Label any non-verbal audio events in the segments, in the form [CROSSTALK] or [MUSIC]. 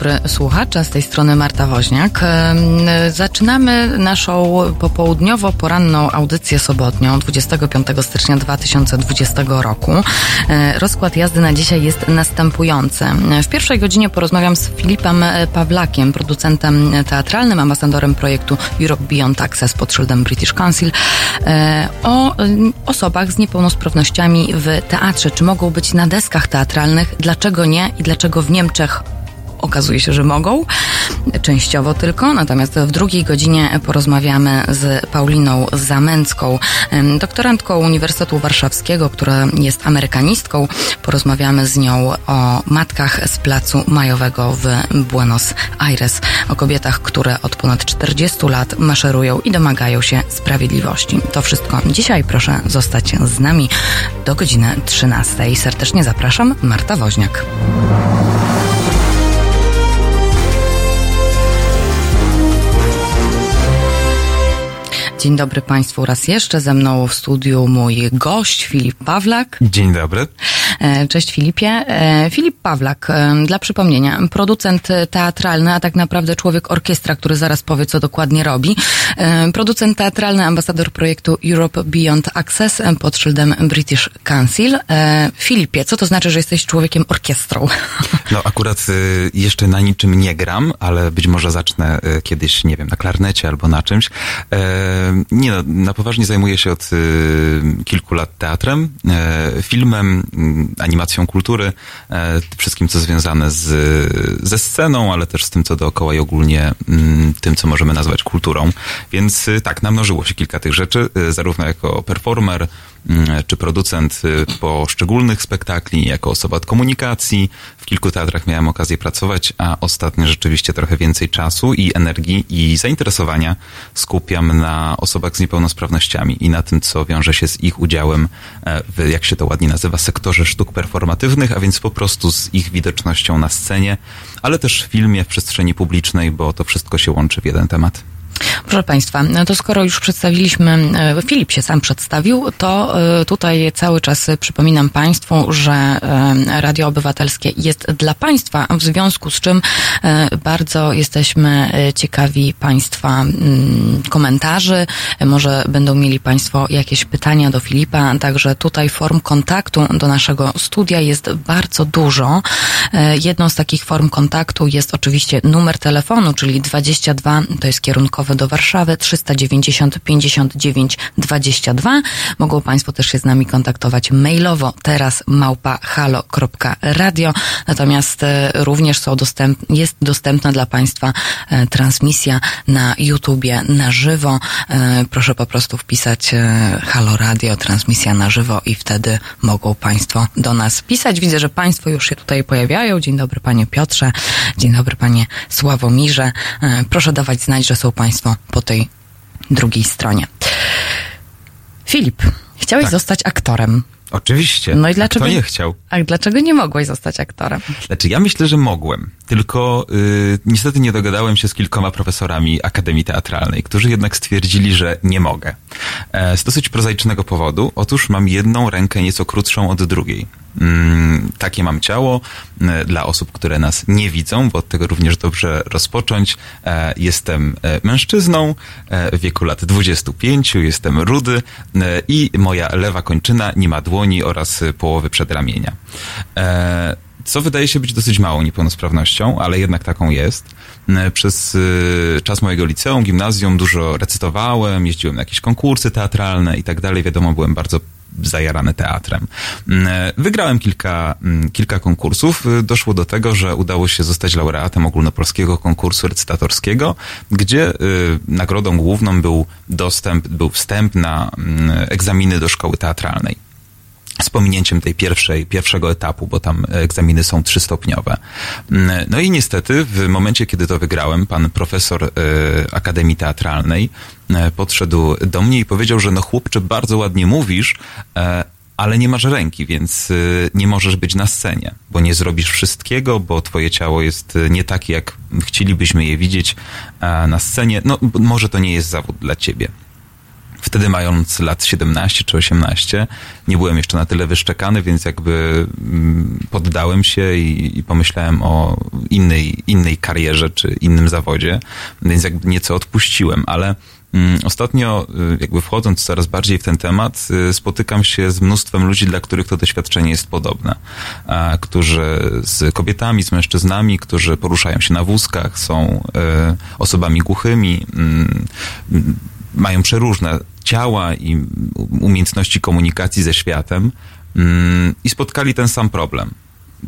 Dobry słuchacze, z tej strony Marta Woźniak. Zaczynamy naszą popołudniowo-poranną audycję sobotnią 25 stycznia 2020 roku. E, rozkład jazdy na dzisiaj jest następujący. W pierwszej godzinie porozmawiam z Filipem Pawlakiem, producentem teatralnym, ambasadorem projektu Europe Beyond Access pod szyldem British Council, e, o osobach z niepełnosprawnościami w teatrze. Czy mogą być na deskach teatralnych? Dlaczego nie i dlaczego w Niemczech okazuje się, że mogą, częściowo tylko. Natomiast w drugiej godzinie porozmawiamy z Pauliną Zamęcką, doktorantką Uniwersytetu Warszawskiego, która jest amerykanistką. Porozmawiamy z nią o matkach z placu majowego w Buenos Aires, o kobietach, które od ponad 40 lat maszerują i domagają się sprawiedliwości. To wszystko dzisiaj. Proszę zostać z nami do godziny 13. Serdecznie zapraszam, Marta Woźniak. Dzień dobry Państwu raz jeszcze. Ze mną w studiu mój gość Filip Pawlak. Dzień dobry. E, cześć Filipie. E, Filip Pawlak, e, dla przypomnienia, producent teatralny, a tak naprawdę człowiek orkiestra, który zaraz powie, co dokładnie robi. Producent teatralny, ambasador projektu Europe Beyond Access pod szyldem British Council. Filipie, co to znaczy, że jesteś człowiekiem orkiestrą? No akurat jeszcze na niczym nie gram, ale być może zacznę kiedyś, nie wiem, na klarnecie albo na czymś. Nie, no, na poważnie zajmuję się od kilku lat teatrem, filmem, animacją kultury, e, wszystkim, co związane z, ze sceną, ale też z tym, co dookoła i ogólnie mm, tym, co możemy nazwać kulturą. Więc y, tak, namnożyło się kilka tych rzeczy, y, zarówno jako performer, czy producent y, poszczególnych spektakli, jako osoba od komunikacji. W kilku teatrach miałem okazję pracować, a ostatnio rzeczywiście trochę więcej czasu i energii i zainteresowania skupiam na osobach z niepełnosprawnościami i na tym, co wiąże się z ich udziałem e, w, jak się to ładnie nazywa, sektorze sztuk performatywnych, a więc po prostu z ich widocznością na scenie, ale też w filmie, w przestrzeni publicznej, bo to wszystko się łączy w jeden temat. Proszę Państwa, no to skoro już przedstawiliśmy, e, Filip się sam przedstawił, to e, tutaj cały czas przypominam Państwu, że e, Radio Obywatelskie jest dla Państwa, w związku z czym bardzo jesteśmy ciekawi Państwa mm, komentarzy. Może będą mieli Państwo jakieś pytania do Filipa, także tutaj form kontaktu do naszego studia jest bardzo dużo. Jedną z takich form kontaktu jest oczywiście numer telefonu, czyli 22, to jest kierunkowy do Warszawy 390 59 22. Mogą Państwo też się z nami kontaktować mailowo teraz małpa halo.radio. Natomiast e, również są dostęp, jest dostępna dla Państwa e, transmisja na YouTubie na żywo. E, proszę po prostu wpisać Halo Radio, transmisja na żywo i wtedy mogą Państwo do nas pisać. Widzę, że Państwo już się tutaj pojawiają. Dzień dobry Panie Piotrze, dzień dobry Panie Sławomirze. Proszę dawać znać, że są Państwo Państwo po tej drugiej stronie. Filip, chciałeś tak. zostać aktorem. Oczywiście. No i dlaczego Kto nie chciał? A dlaczego nie mogłeś zostać aktorem? Znaczy, ja myślę, że mogłem. Tylko y, niestety nie dogadałem się z kilkoma profesorami Akademii Teatralnej, którzy jednak stwierdzili, że nie mogę. E, z dosyć prozaicznego powodu. Otóż mam jedną rękę nieco krótszą od drugiej. Mm, takie mam ciało e, dla osób, które nas nie widzą, bo od tego również dobrze rozpocząć. E, jestem e, mężczyzną w wieku lat 25, jestem rudy i moja lewa kończyna nie ma dłoni oraz połowy przedramienia. Co wydaje się być dosyć małą niepełnosprawnością, ale jednak taką jest. Przez czas mojego liceum, gimnazjum dużo recytowałem, jeździłem na jakieś konkursy teatralne i tak dalej. Wiadomo, byłem bardzo zajarany teatrem. Mm, wygrałem kilka, mm, kilka konkursów. Doszło do tego, że udało się zostać laureatem ogólnopolskiego konkursu recytatorskiego, gdzie y, nagrodą główną był dostęp, był wstęp na mm, egzaminy do szkoły teatralnej z pominięciem tej pierwszej, pierwszego etapu, bo tam egzaminy są trzystopniowe. No i niestety w momencie, kiedy to wygrałem, pan profesor y, Akademii Teatralnej y, podszedł do mnie i powiedział, że no chłopcze, bardzo ładnie mówisz, y, ale nie masz ręki, więc nie możesz być na scenie, bo nie zrobisz wszystkiego, bo twoje ciało jest nie takie, jak chcielibyśmy je widzieć na scenie. No, może to nie jest zawód dla ciebie. Wtedy mając lat 17 czy 18, nie byłem jeszcze na tyle wyszczekany, więc jakby mm, poddałem się i, i, pomyślałem o innej, innej karierze czy innym zawodzie, więc jakby nieco odpuściłem, ale mm, Ostatnio, y, jakby wchodząc coraz bardziej w ten temat, y, spotykam się z mnóstwem ludzi, dla których to doświadczenie jest podobne. Którzy z kobietami, z mężczyznami, którzy poruszają się na wózkach, są y, osobami głuchymi, mm, mają przeróżne ciała i umiejętności komunikacji ze światem mm, i spotkali ten sam problem.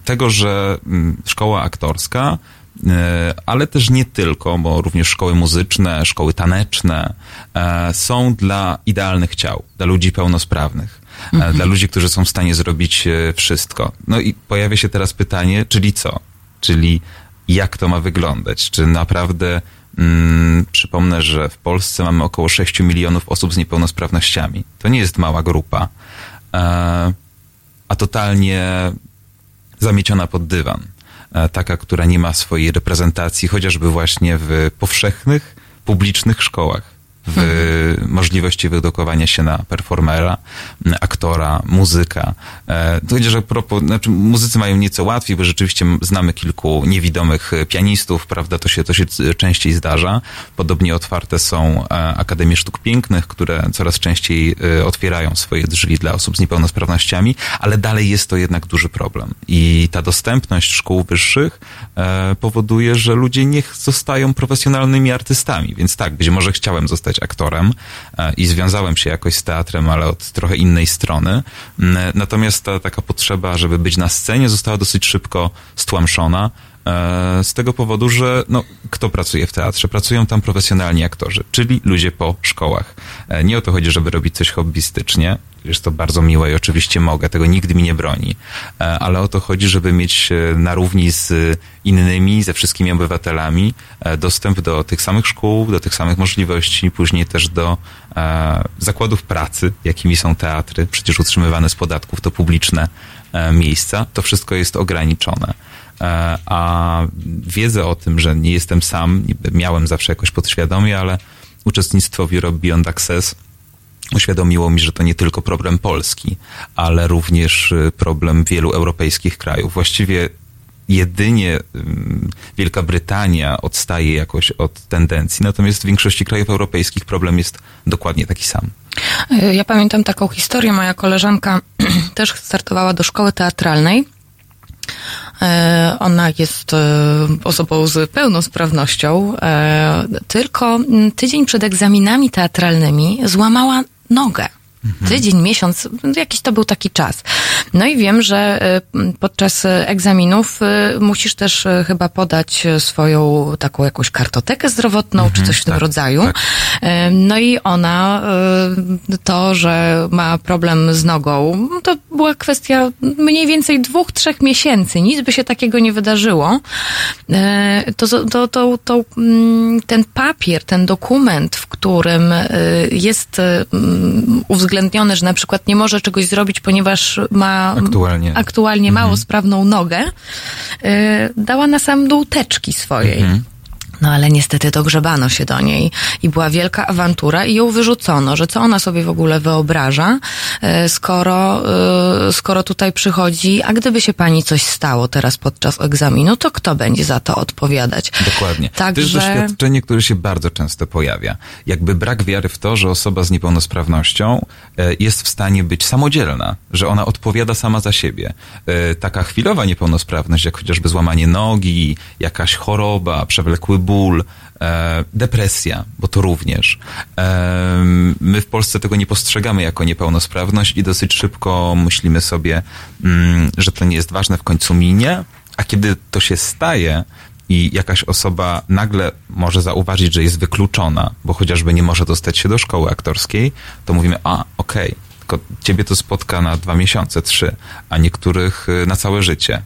Tego, że mm, szkoła aktorska, e, ale też nie tylko, bo również szkoły muzyczne, szkoły taneczne e, są dla idealnych ciał, dla ludzi pełnosprawnych, e, mhm. dla ludzi, którzy są w stanie zrobić wszystko. No i pojawia się teraz pytanie, czyli co? Czyli jak to ma wyglądać? Czy naprawdę przypomnę, że w Polsce mamy około 6 milionów osób z niepełnosprawnościami. To nie jest mała grupa, e, a totalnie zamieciona pod dywan. E, taka, która nie ma swojej reprezentacji chociażby właśnie w powszechnych, publicznych szkołach w mhm. możliwości wyedukowania się na performera, aktora, muzyka. E, to chociaż a propos, znaczy muzycy mają nieco łatwiej, bo rzeczywiście znamy kilku niewidomych pianistów, prawda, to się, to się częściej zdarza. Podobnie otwarte są e, Akademie Sztuk Pięknych, które coraz częściej e, otwierają swoje drzwi dla osób z niepełnosprawnościami, ale dalej jest to jednak duży problem. I ta dostępność szkół wyższych powoduje, że ludzie niech zostają profesjonalnymi artystami. Więc tak, być może chciałem zostać zostać aktorem e, i związałem się jakoś z teatrem, ale od trochę innej strony. Mm, natomiast ta taka potrzeba, żeby być na scenie została dosyć szybko stłamszona e, z tego powodu, że no, kto pracuje w teatrze? Pracują tam profesjonalni aktorzy, czyli ludzie po szkołach. E, nie o to chodzi, żeby robić coś hobbystycznie, jest to bardzo miłe i oczywiście mogę, tego nigdy mi nie broni, e, ale o to chodzi, żeby mieć e, na równi z innymi, ze wszystkimi obywatelami e, dostęp do tych samych szkół, do tych samych możliwości, później też do zakładów pracy, jakimi są teatry, przecież utrzymywane z podatków to publiczne miejsca. To wszystko jest ograniczone a wiedzę o tym, że nie jestem sam, miałem zawsze jakoś podświadomie, ale uczestnictwo w Europe Beyond Access uświadomiło mi, że to nie tylko problem Polski, ale również y, problem wielu europejskich krajów. Właściwie jedynie Wielka Brytania odstaje jakoś od tendencji, natomiast w większości krajów europejskich problem jest dokładnie taki sam. Y, ja pamiętam taką historię. Moja koleżanka [CLEARS THROAT] też startowała do szkoły teatralnej. Y, ona jest osobą z pełnosprawnością. Tylko tydzień przed egzaminami teatralnymi złamała nogę. Mhm. Tydzień, miesiąc, jakiś to był taki czas. No i wiem, że y, podczas egzaminów y, musisz też y, chyba podać swoją taką jakąś kartotekę zdrowotną, mhm, czy coś w tym tak, rodzaju. Tak. No i ona, to, że ma problem z nogą, to była kwestia mniej więcej dwóch, trzech miesięcy. Nic by się takiego nie wydarzyło. To, to, to, to mm, ten papier, ten dokument, w którym jest uwzględniony uwzględnione, że na przykład nie może czegoś zrobić, ponieważ ma aktualnie, aktualnie mhm. mało sprawną nogę, yy, dała na sam dół teczki swojej. Mhm. No ale niestety dogrzebano się do niej i była wielka awantura i ją wyrzucono, że co ona sobie w ogóle wyobraża, e, skoro, e, skoro tutaj przychodzi, a gdyby się pani coś stało teraz podczas egzaminu, to kto będzie za to odpowiadać? Dokładnie. Także... To jest doświadczenie, które się bardzo często pojawia. Jakby brak wiary w to, że osoba z niepełnosprawnością e, jest w stanie być samodzielna, że ona odpowiada sama za siebie. Taka chwilowa niepełnosprawność, jak chociażby złamanie nogi, jakaś choroba, przewlekły ból, ból, e, depresja, bo to również. E, my w Polsce tego nie postrzegamy jako niepełnosprawność i dosyć szybko myślimy sobie, mm, że to nie jest ważne, w końcu minie, a kiedy to się staje, i jakaś osoba nagle może zauważyć, że jest wykluczona, bo chociażby nie może dostać się do szkoły aktorskiej, to mówimy, a okej, okay, tylko ciebie to spotka na dwa miesiące, trzy, a niektórych y, na całe życie.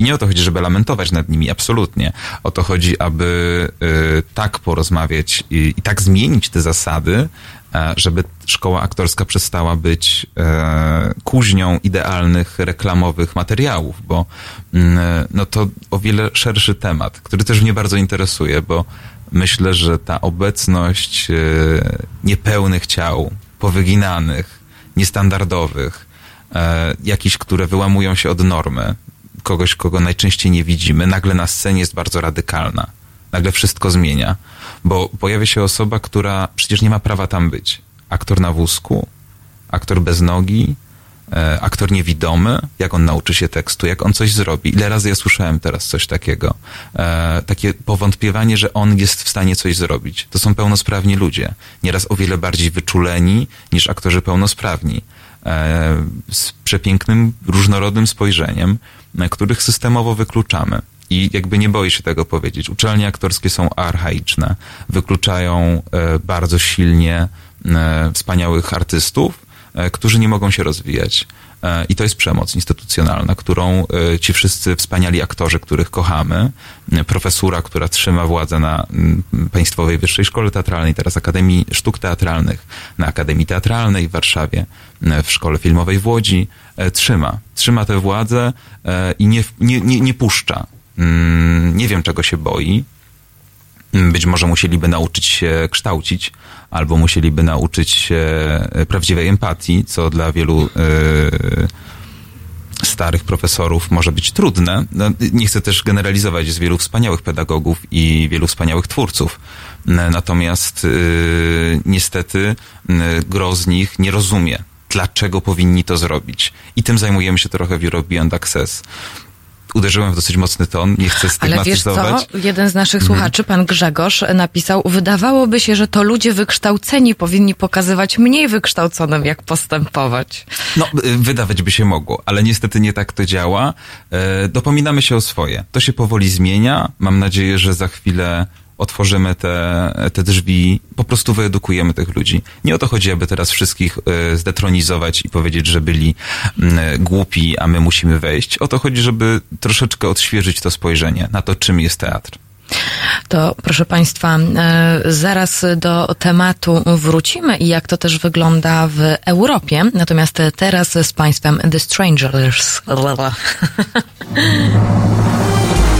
I nie o to chodzi, żeby lamentować nad nimi, absolutnie. O to chodzi, aby y, tak porozmawiać i, i tak zmienić te zasady, e, żeby szkoła aktorska przestała być e, kuźnią idealnych reklamowych materiałów, bo mm, no to o wiele szerszy temat, który też mnie bardzo interesuje, bo myślę, że ta obecność e, niepełnych ciał powyginanych, niestandardowych, e, jakichś, które wyłamują się od normy, kogoś, kogo najczęściej nie widzimy, nagle na scenie jest bardzo radykalna. Nagle wszystko zmienia, bo pojawia się osoba, która przecież nie ma prawa tam być. Aktor na wózku, aktor bez nogi, e, aktor niewidomy, jak on nauczy się tekstu, jak on coś zrobi. Ile razy ja słyszałem teraz coś takiego? E, takie powątpiewanie, że on jest w stanie coś zrobić. To są pełnosprawni ludzie. Nieraz o wiele bardziej wyczuleni niż aktorzy pełnosprawni. E, z przepięknym, różnorodnym spojrzeniem, których systemowo wykluczamy. I jakby nie boję się tego powiedzieć. Uczelnie aktorskie są archaiczne, wykluczają e, bardzo silnie e, wspaniałych artystów, którzy nie mogą się rozwijać. E, I to jest przemoc instytucjonalna, którą e, ci wszyscy wspaniali aktorzy, których kochamy, e, profesura, która trzyma władzę na Państwowej Wyższej Szkole Teatralnej, teraz Akademii Sztuk Teatralnych, na Akademii Teatralnej w Warszawie, e, w Szkole Filmowej w Łodzi, e, trzyma. Trzyma tę władzę e, i nie, nie, nie, nie puszcza. Mm, Nie wiem, czego się boi. Być może musieliby nauczyć się kształcić, albo musieliby nauczyć się e, prawdziwej empatii, co dla wielu e, starych profesorów może być trudne. No, nie chcę też generalizować, jest wielu wspaniałych pedagogów i wielu wspaniałych twórców. N- Natomiast e, niestety n- gro z nich nie rozumie, dlaczego powinni to zrobić. I tym zajmujemy się trochę w Europe Beyond Access uderzyłem w dosyć mocny ton, nie chcę Ale wiesz co, stygmatyzować. jeden z naszych słuchaczy, pan Grzegorz, napisał, wydawałoby się, że to ludzie wykształceni powinni pokazywać mniej wykształconym, jak postępować. No, y, wydawać by się mogło, ale niestety nie tak to działa. E, Dopominamy się o swoje. To się powoli zmienia. Mam nadzieję, że za chwilę otworzymy te, te drzwi, po prostu wyedukujemy tych ludzi. Nie o to chodzi, aby teraz wszystkich e, zdetronizować i powiedzieć, że byli mm, głupi, a my musimy wejść. O to chodzi, żeby troszeczkę odświeżyć to spojrzenie na to, czym jest teatr. To proszę Państwa, e, zaraz do tematu wrócimy i jak to też wygląda w Europie. Natomiast teraz z Państwem The Strangers. [LAUGHS] [LAUGHS]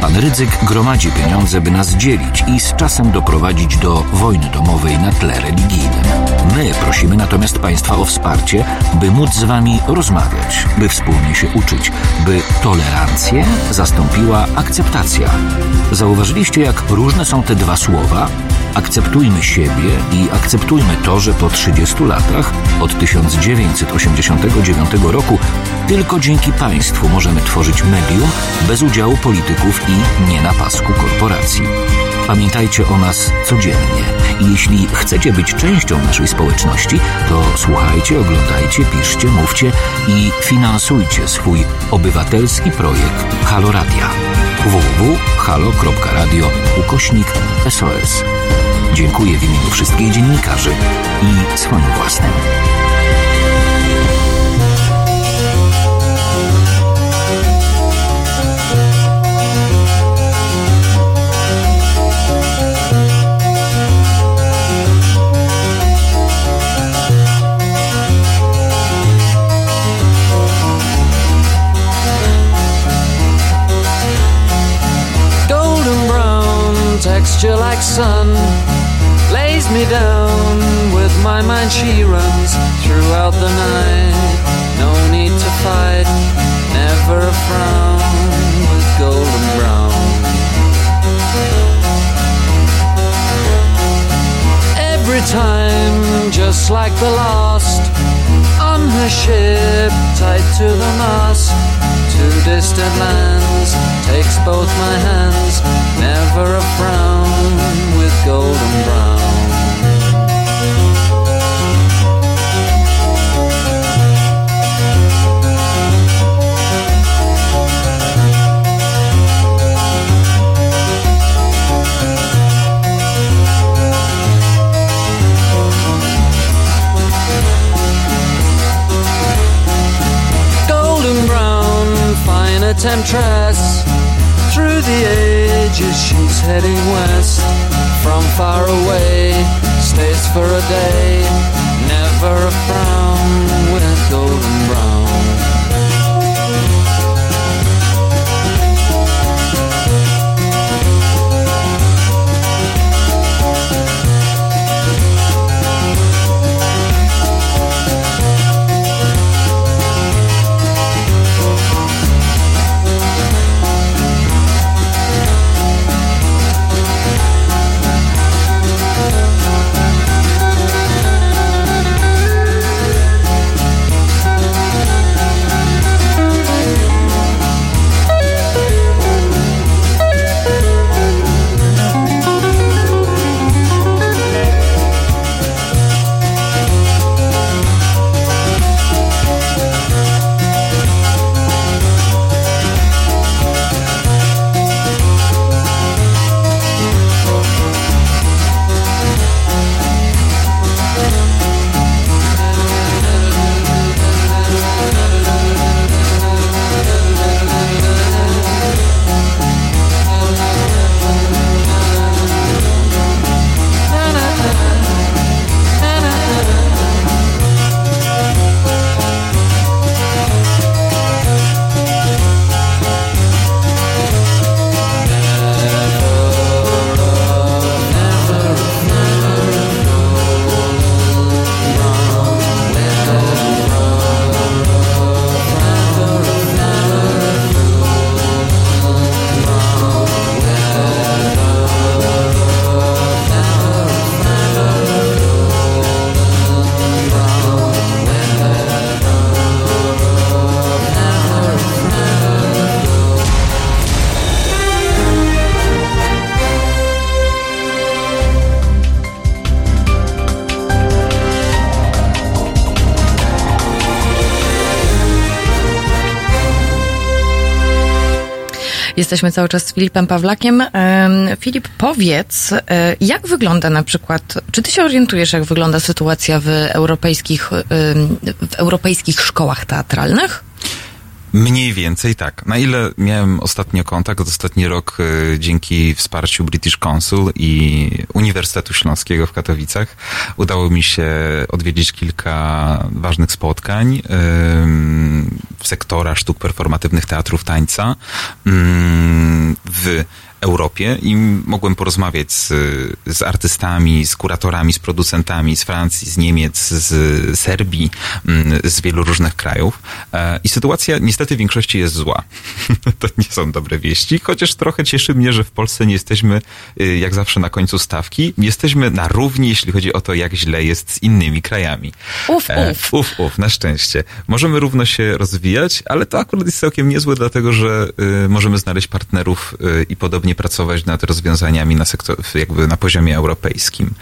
Pan Rydzyk gromadzi pieniądze, by nas dzielić i z czasem doprowadzić do wojny domowej na tle religijnym. My prosimy natomiast Państwa o wsparcie, by móc z Wami rozmawiać, by wspólnie się uczyć, by tolerancję zastąpiła akceptacja. Zauważyliście, jak różne są te dwa słowa? Akceptujmy siebie i akceptujmy to, że po 30 latach, od 1989 roku, tylko dzięki państwu możemy tworzyć medium bez udziału polityków i nie na pasku korporacji. Pamiętajcie o nas codziennie i jeśli chcecie być częścią naszej społeczności, to słuchajcie, oglądajcie, piszcie, mówcie i finansujcie swój obywatelski projekt Halo Radia www.halo.radio ukośnik SOS. Dziękuję w imieniu wszystkich dziennikarzy i swoim własnym. texture like sun lays me down with my mind. She runs throughout the night. No need to fight. Never a frown with golden brown. Every time just like the last on her ship tied to the mast to distant lands takes both my hands. Never a frown with golden brown temptress. Through the ages she's heading west. From far away, stays for a day. Never a frown with golden Jesteśmy cały czas z Filipem Pawlakiem. Filip, powiedz, e, jak wygląda na przykład, czy ty się orientujesz, jak wygląda sytuacja w europejskich, w europejskich szkołach teatralnych? Mniej więcej tak. Na ile miałem ostatnio kontakt, ostatni rok y, dzięki wsparciu British Council i Uniwersytetu Śląskiego w Katowicach udało mi się odwiedzić kilka ważnych spotkań sektora sztuk performatywnych teatrów tańca y, w Europie i mogłem porozmawiać z, z artystami, z kuratorami, z producentami z Francji, z Niemiec, z Serbii, mm, z wielu różnych krajów. E, I sytuacja niestety w większości jest zła. [LAUGHS] To nie są dobre wieści, chociaż trochę cieszy mnie, że w Polsce nie jesteśmy y, jak zawsze na końcu stawki. Jesteśmy na równi, jeśli chodzi o to, jak źle jest z innymi krajami. Uf, e, uf. Uf, uf, na szczęście. Możemy równo się rozwijać, ale to akurat jest całkiem niezłe, dlatego że y, możemy znaleźć partnerów y, i podobnie pracować nad rozwiązaniami na, sektor, jakby na poziomie europejskim.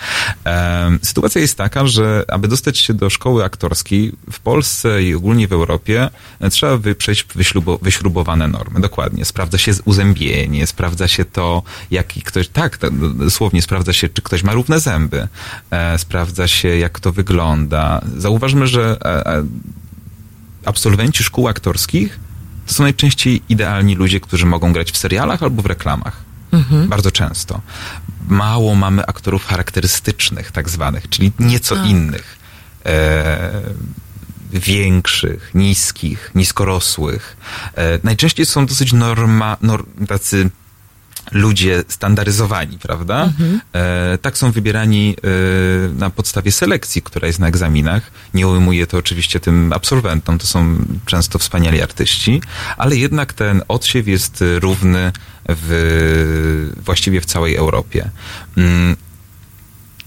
Sytuacja jest taka, że aby dostać się do szkoły aktorskiej w Polsce i ogólnie w Europie, e, trzeba przejść wyśrubowane normy. Dokładnie. Sprawdza się uzębienie, sprawdza się to, jaki ktoś, tak, dosłownie sprawdza się, czy ktoś ma równe zęby, e, sprawdza się, jak to wygląda. Zauważmy, że e, absolwenci szkół aktorskich to są najczęściej idealni ludzie, którzy mogą grać w serialach albo w reklamach. Mhm. Bardzo często. Mało mamy aktorów charakterystycznych, tak zwanych, czyli nieco tak. innych. E, większych, niskich, niskorosłych. E, najczęściej są dosyć norma, nor, tacy ludzie standaryzowani, prawda? Mhm. E, tak są wybierani e, na podstawie selekcji, która jest na egzaminach. Nie ujmuje to oczywiście tym absolwentom, to są często wspaniali artyści, ale jednak ten odsiew jest równy w, właściwie w całej Europie. Mm,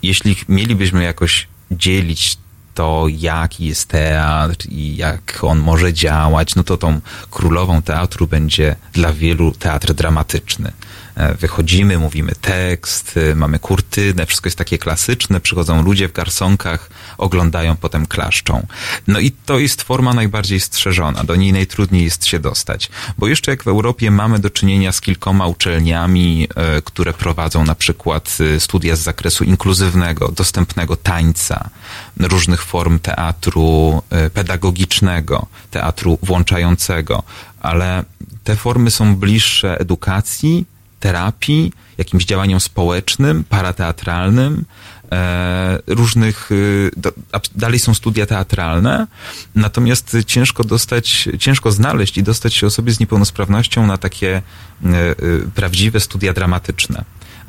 jeśli mielibyśmy jakoś dzielić to, jaki jest teatr i jak on może działać, no to tą królową teatru będzie dla wielu teatr dramatyczny. E, wychodzimy, mówimy tekst, e, mamy kurtynę, wszystko jest takie klasyczne, przychodzą ludzie w garsonkach, oglądają, potem klaszczą. No i to jest forma najbardziej strzeżona, do niej najtrudniej jest się dostać. Bo jeszcze jak w Europie mamy do czynienia z kilkoma uczelniami, e, które prowadzą na przykład studia z zakresu inkluzywnego, dostępnego tańca, różnych form teatru pedagogicznego, teatru włączającego, ale te formy są bliższe edukacji, terapii, jakimś działaniom społecznym, parateatralnym, e, różnych, e, dalej są studia teatralne, natomiast ciężko dostać, ciężko znaleźć i dostać się osobie z niepełnosprawnością na takie e, prawdziwe studia dramatyczne.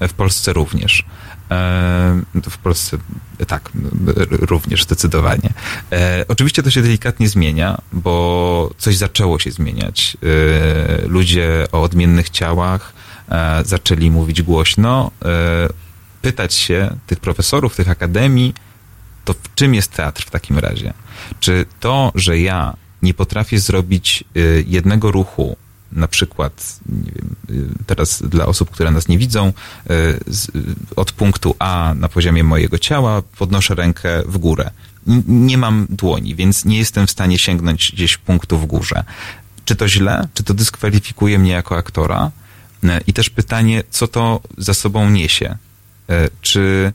W Polsce również. W Polsce tak, również zdecydowanie. Oczywiście to się delikatnie zmienia, bo coś zaczęło się zmieniać. Ludzie o odmiennych ciałach, E, zaczęli mówić głośno, e, pytać się tych profesorów, tych akademii, to w czym jest teatr w takim razie? Czy to, że ja nie potrafię zrobić e, jednego ruchu, na przykład, wiem, teraz dla osób, które nas nie widzą, od punktu A na poziomie mojego ciała podnoszę rękę w górę. Nie mam dłoni, więc nie jestem w stanie sięgnąć gdzieś punktu w górze. Czy to źle? Czy to dyskwalifikuje mnie jako aktora? E, I też pytanie, co to za sobą niesie? E, czy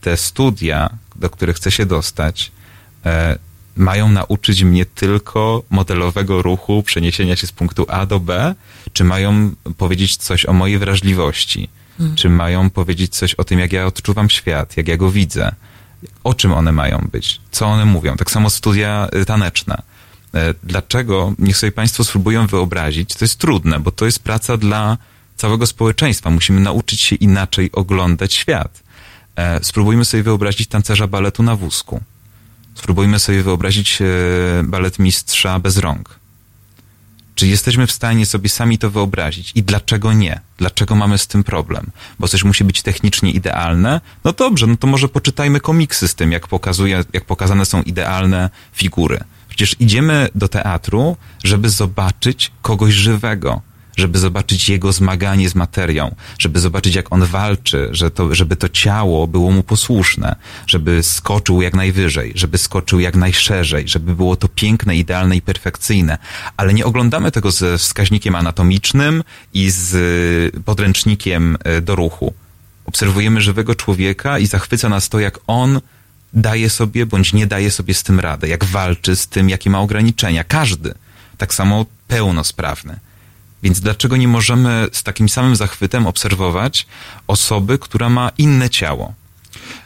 te studia, do których chcę się dostać, e, mają nauczyć mnie tylko modelowego ruchu, przeniesienia się z punktu A do B, czy mają powiedzieć coś o mojej wrażliwości? Hmm. Czy mają powiedzieć coś o tym, jak ja odczuwam świat, jak ja go widzę? O czym one mają być? Co one mówią? Tak samo studia taneczne. Dlaczego? Niech sobie Państwo spróbują wyobrazić. To jest trudne, bo to jest praca dla całego społeczeństwa. Musimy nauczyć się inaczej oglądać świat. E, spróbujmy sobie wyobrazić tancerza baletu na wózku. Spróbujmy sobie wyobrazić e, balet mistrza bez rąk. Czy jesteśmy w stanie sobie sami to wyobrazić? I dlaczego nie? Dlaczego mamy z tym problem? Bo coś musi być technicznie idealne? No dobrze, no to może poczytajmy komiksy z tym, jak, pokazuje, jak pokazane są idealne figury. Przecież idziemy do teatru, żeby zobaczyć kogoś żywego, żeby zobaczyć jego zmaganie z materią, żeby zobaczyć, jak on walczy, że to, żeby to ciało było mu posłuszne, żeby skoczył jak najwyżej, żeby skoczył jak najszerzej, żeby było to piękne, idealne i perfekcyjne. Ale nie oglądamy tego ze wskaźnikiem anatomicznym i z y, podręcznikiem y, do ruchu. Obserwujemy żywego człowieka i zachwyca nas to, jak on daje sobie bądź nie daje sobie z tym radę, jak walczy z tym, jakie ma ograniczenia. Każdy. Tak samo pełnosprawny. Więc dlaczego nie możemy z takim samym zachwytem obserwować osoby, która ma inne ciało?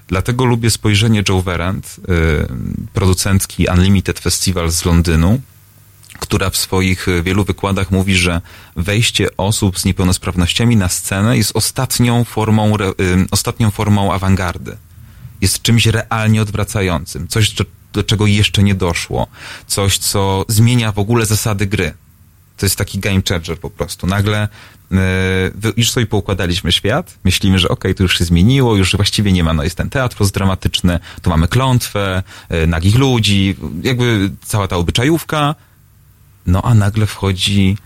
Dlatego lubię spojrzenie Joe Verand, y, producentki Unlimited Festival z Londynu, która w swoich wielu wykładach mówi, że wejście osób z niepełnosprawnościami na scenę jest ostatnią formą, y, ostatnią formą awangardy. Jest czymś realnie odwracającym, coś, do czego jeszcze nie doszło, coś, co zmienia w ogóle zasady gry. To jest taki game changer po prostu. Nagle yy, już sobie poukładaliśmy świat, myślimy, że okej, okay, to już się zmieniło, już właściwie nie ma, no jest ten teatr postdramatyczny, tu mamy klątwę, yy, nagich ludzi, jakby cała ta obyczajówka, no a nagle wchodzi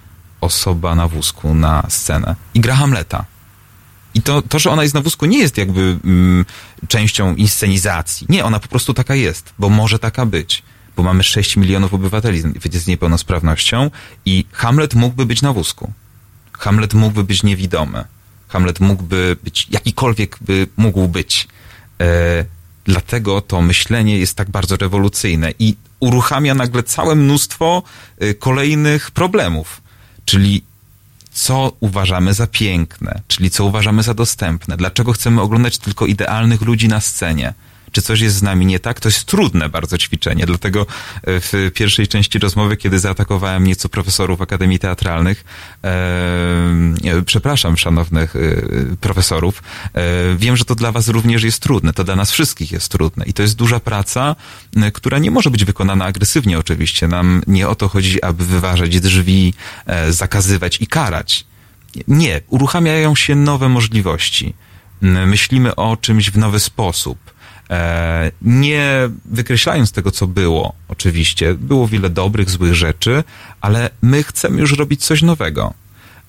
osoba na wózku na scenę i gra Hamleta. I to, to, że ona jest na wózku, nie jest jakby mm, częścią inscenizacji. Nie, ona po prostu taka jest, bo może taka być bo mamy 6 milionów obywateli z niepełnosprawnością i Hamlet mógłby być na wózku. Hamlet mógłby być niewidomy. Hamlet mógłby być, jakikolwiek by mógł być. E, dlatego to myślenie jest tak bardzo rewolucyjne i uruchamia nagle całe mnóstwo e, kolejnych problemów. Czyli co uważamy za piękne, czyli co uważamy za dostępne, dlaczego chcemy oglądać tylko idealnych ludzi na scenie czy coś jest z nami nie tak, to jest trudne bardzo ćwiczenie. Dlatego e, w pierwszej części rozmowy, kiedy zaatakowałem nieco profesorów Akademii Teatralnych, e, e przepraszam szanownych e, profesorów, e, wiem, że to dla was również jest trudne, to dla nas wszystkich jest trudne i to jest duża praca, e, która nie może być wykonana agresywnie oczywiście. Nam nie o to chodzi, aby wyważać drzwi, zakazywać i karać. Nie, uruchamiają się nowe możliwości. Myślimy o czymś w nowy sposób E, nie wykreślając tego, co było, oczywiście, było wiele dobrych, złych rzeczy, ale my chcemy już robić coś nowego.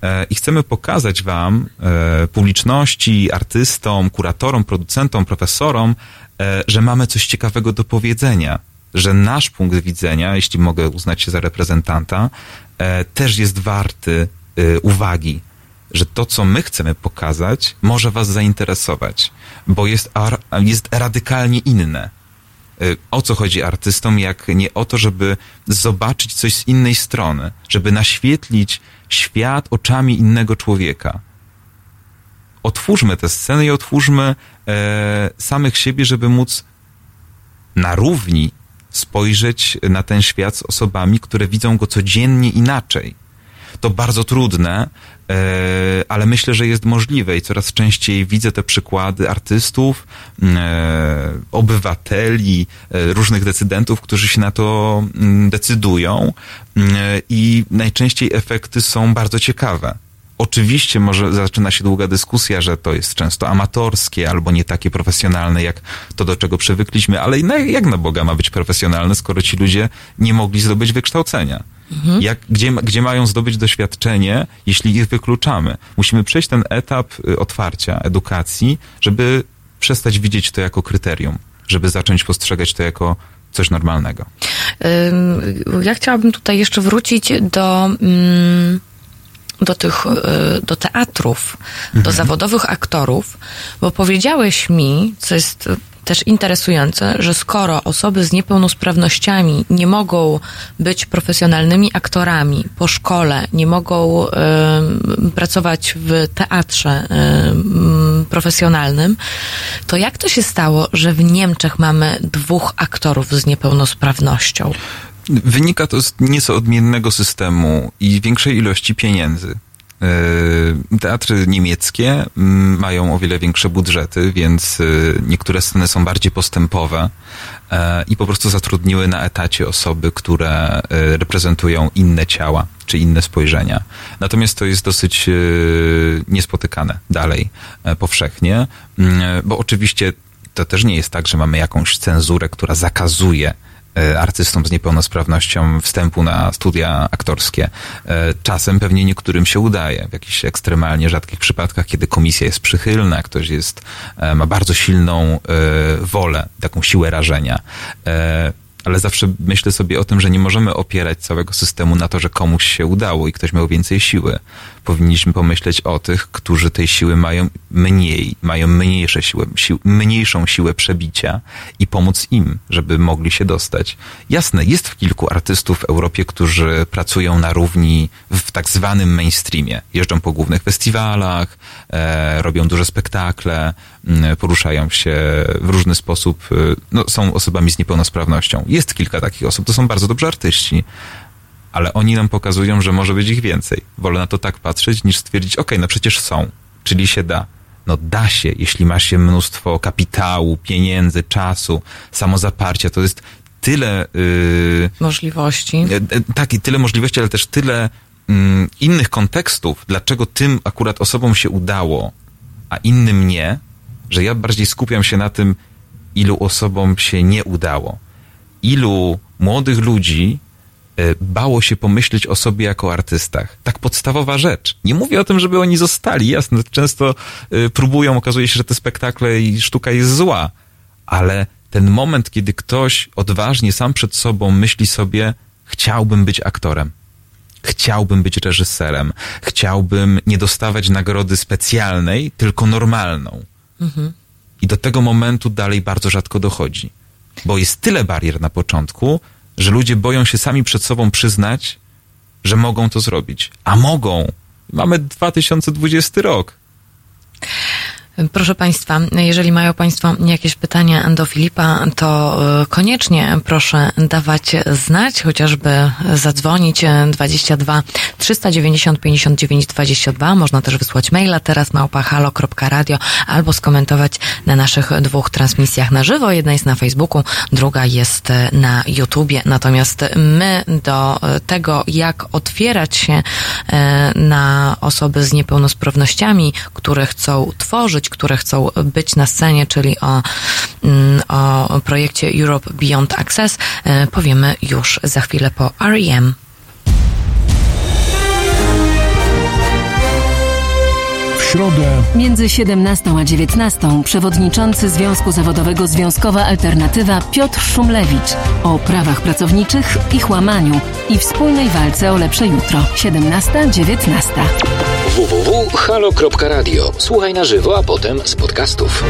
e, i chcemy pokazać Wam, e, publiczności, artystom, kuratorom, producentom, profesorom, e, że mamy coś ciekawego do powiedzenia, że nasz punkt widzenia, jeśli mogę uznać się za reprezentanta, też jest warty uwagi, że to, co my chcemy pokazać, może Was zainteresować, bo jest, jest radykalnie inne. O co chodzi artystom, jak nie o to, żeby zobaczyć coś z innej strony, żeby naświetlić świat oczami innego człowieka. Otwórzmy tę scenę i otwórzmy e, samych siebie, żeby móc na równi spojrzeć na ten świat z osobami, które widzą go codziennie inaczej. To bardzo trudne, e, ale myślę, że jest możliwe i coraz częściej widzę te przykłady artystów, e, obywateli, e, różnych decydentów, którzy się na to decydują i najczęściej efekty są bardzo ciekawe. Oczywiście może zaczyna się długa dyskusja, że to jest często amatorskie albo nie takie profesjonalne, jak to, do czego przywykliśmy, ale jak na Boga ma być profesjonalne, skoro ci ludzie nie mogli zdobyć wykształcenia? Mhm. Jak, gdzie, gdzie mają zdobyć doświadczenie, jeśli ich wykluczamy? Musimy przejść ten etap y, otwarcia edukacji, żeby przestać widzieć to jako kryterium, żeby zacząć postrzegać to jako coś normalnego. Ja chciałabym tutaj jeszcze wrócić do. Mm, do tych, y, do teatrów, mhm. do zawodowych aktorów, bo powiedziałeś mi, co jest też interesujące, że skoro osoby z niepełnosprawnościami nie mogą być profesjonalnymi aktorami po szkole, nie mogą y, pracować w teatrze y, profesjonalnym, to jak to się stało, że w Niemczech mamy dwóch aktorów z niepełnosprawnością? Wynika to z nieco odmiennego systemu i większej ilości pieniędzy. E, teatry niemieckie mm, mają o wiele większe budżety, więc e, niektóre sceny są bardziej postępowe e, i po prostu zatrudniły na etacie osoby, które reprezentują inne ciała czy inne spojrzenia. Natomiast to jest dosyć niespotykane dalej powszechnie, mm, bo oczywiście to też nie jest tak, że mamy jakąś cenzurę, która zakazuje artystom z niepełnosprawnością wstępu na studia aktorskie. E, czasem pewnie niektórym się udaje, w jakichś ekstremalnie rzadkich przypadkach, kiedy komisja jest przychylna, ktoś jest, e, ma bardzo silną wolę, taką siłę rażenia ale zawsze myślę sobie o tym, że nie możemy opierać całego systemu na to, że komuś się udało i ktoś miał więcej siły. Powinniśmy pomyśleć o tych, którzy tej siły mają mniej, mają mniejsze siłę, sił, mniejszą siłę przebicia i pomóc im, żeby mogli się dostać. Jasne, jest kilku artystów w Europie, którzy pracują na równi w tak zwanym mainstreamie. Jeżdżą po głównych festiwalach, e, robią duże spektakle, m, poruszają się w różny sposób, e, no, są osobami z niepełnosprawnością jest kilka takich osób, to są bardzo dobrzy artyści, ale oni nam pokazują, że może być ich więcej. Wolę na to tak patrzeć, niż stwierdzić, okej, okay, no przecież są, czyli się da. No da się, jeśli ma się mnóstwo kapitału, pieniędzy, czasu, samozaparcia, to jest tyle... Yy, możliwości. Yy, tak, i tyle możliwości, ale też tyle yy, innych kontekstów, dlaczego tym akurat osobom się udało, a innym nie, że ja bardziej skupiam się na tym, ilu osobom się nie udało ilu młodych ludzi bało się pomyśleć o sobie jako artystach. Tak podstawowa rzecz. Nie mówię o tym, żeby oni zostali. Jasne, często e, próbują, okazuje się, że te spektakle i sztuka jest zła, ale ten moment, kiedy ktoś odważnie sam przed sobą myśli sobie, chciałbym być aktorem. Chciałbym być reżyserem. Chciałbym nie dostawać nagrody specjalnej, tylko normalną. Mhm. I do tego momentu dalej bardzo rzadko dochodzi bo jest tyle barier na początku, że ludzie boją się sami przed sobą przyznać, że mogą to zrobić. A mogą. Mamy 2020 rok. Proszę Państwa, jeżeli mają Państwo jakieś pytania do Filipa, to e, koniecznie proszę dawać znać, chociażby zadzwonić 22 390 59 22. Można też wysłać maila teraz małpahalo.radio albo skomentować na naszych dwóch transmisjach na żywo. Jedna jest na Facebooku, druga jest na YouTubie. Natomiast my do tego, jak otwierać się e, na osoby z niepełnosprawnościami, które chcą tworzyć, które chcą być na scenie, czyli o, mm, o projekcie Europe Beyond Access, e, powiemy już za chwilę po REM. środę między 17 a 19 przewodniczący Związku Zawodowego Związkowa Alternatywa Piotr Szumlewicz o prawach pracowniczych, ich łamaniu i wspólnej walce o lepsze jutro. 17-19. www.halo.radio. Słuchaj na żywo, a potem z podcastów.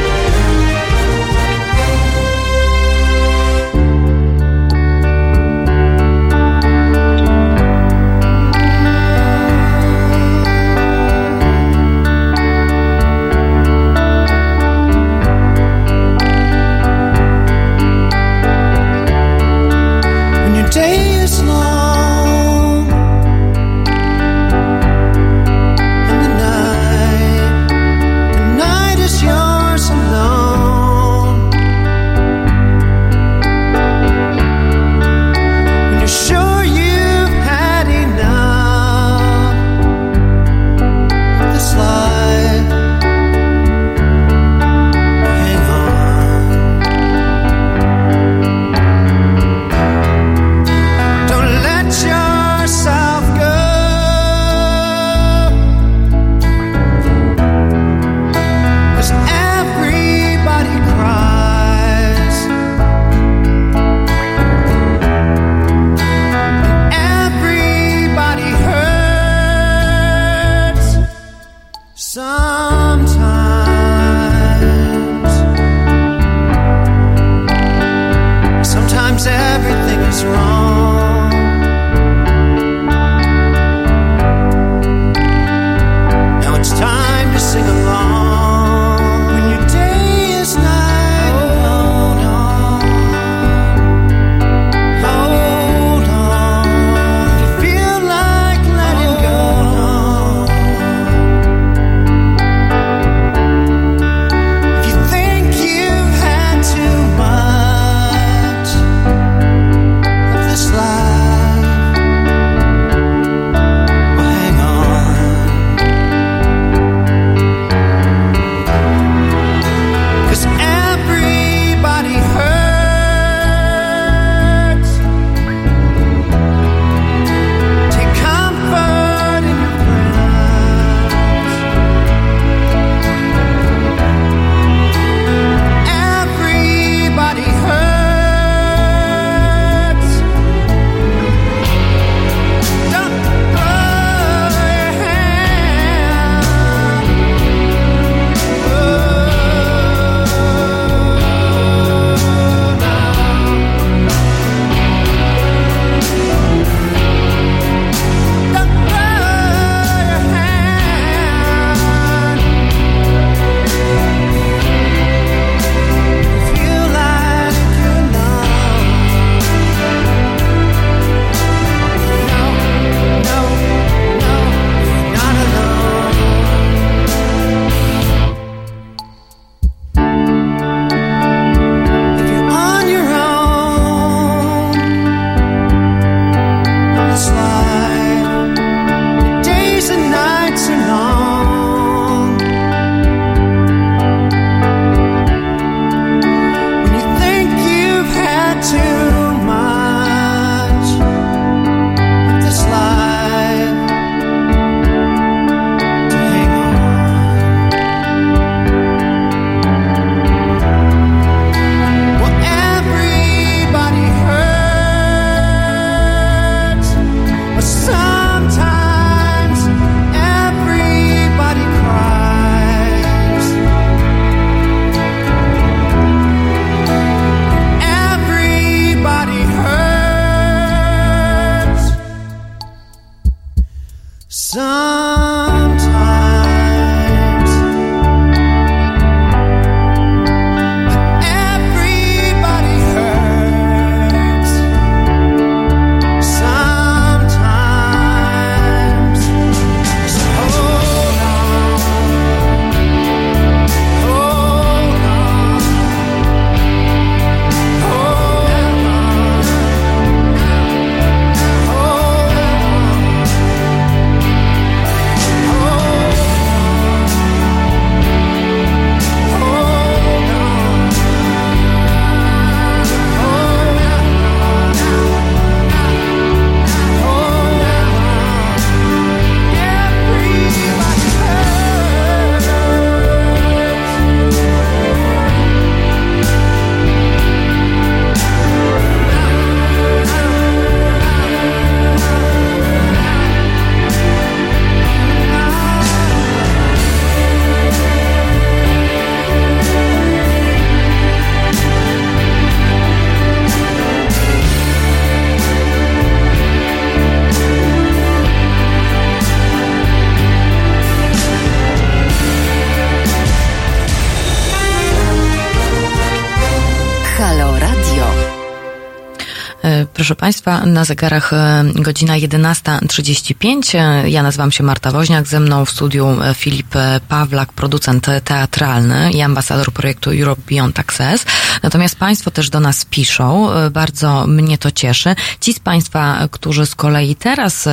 Państwa, na zegarach e, godzina 11.35. E, ja nazywam się Marta Woźniak, ze mną w studiu Filip Pawlak, producent teatralny i ambasador projektu Europe Beyond Access. Natomiast Państwo też do nas piszą, bardzo mnie to cieszy. Ci z Państwa, którzy z kolei teraz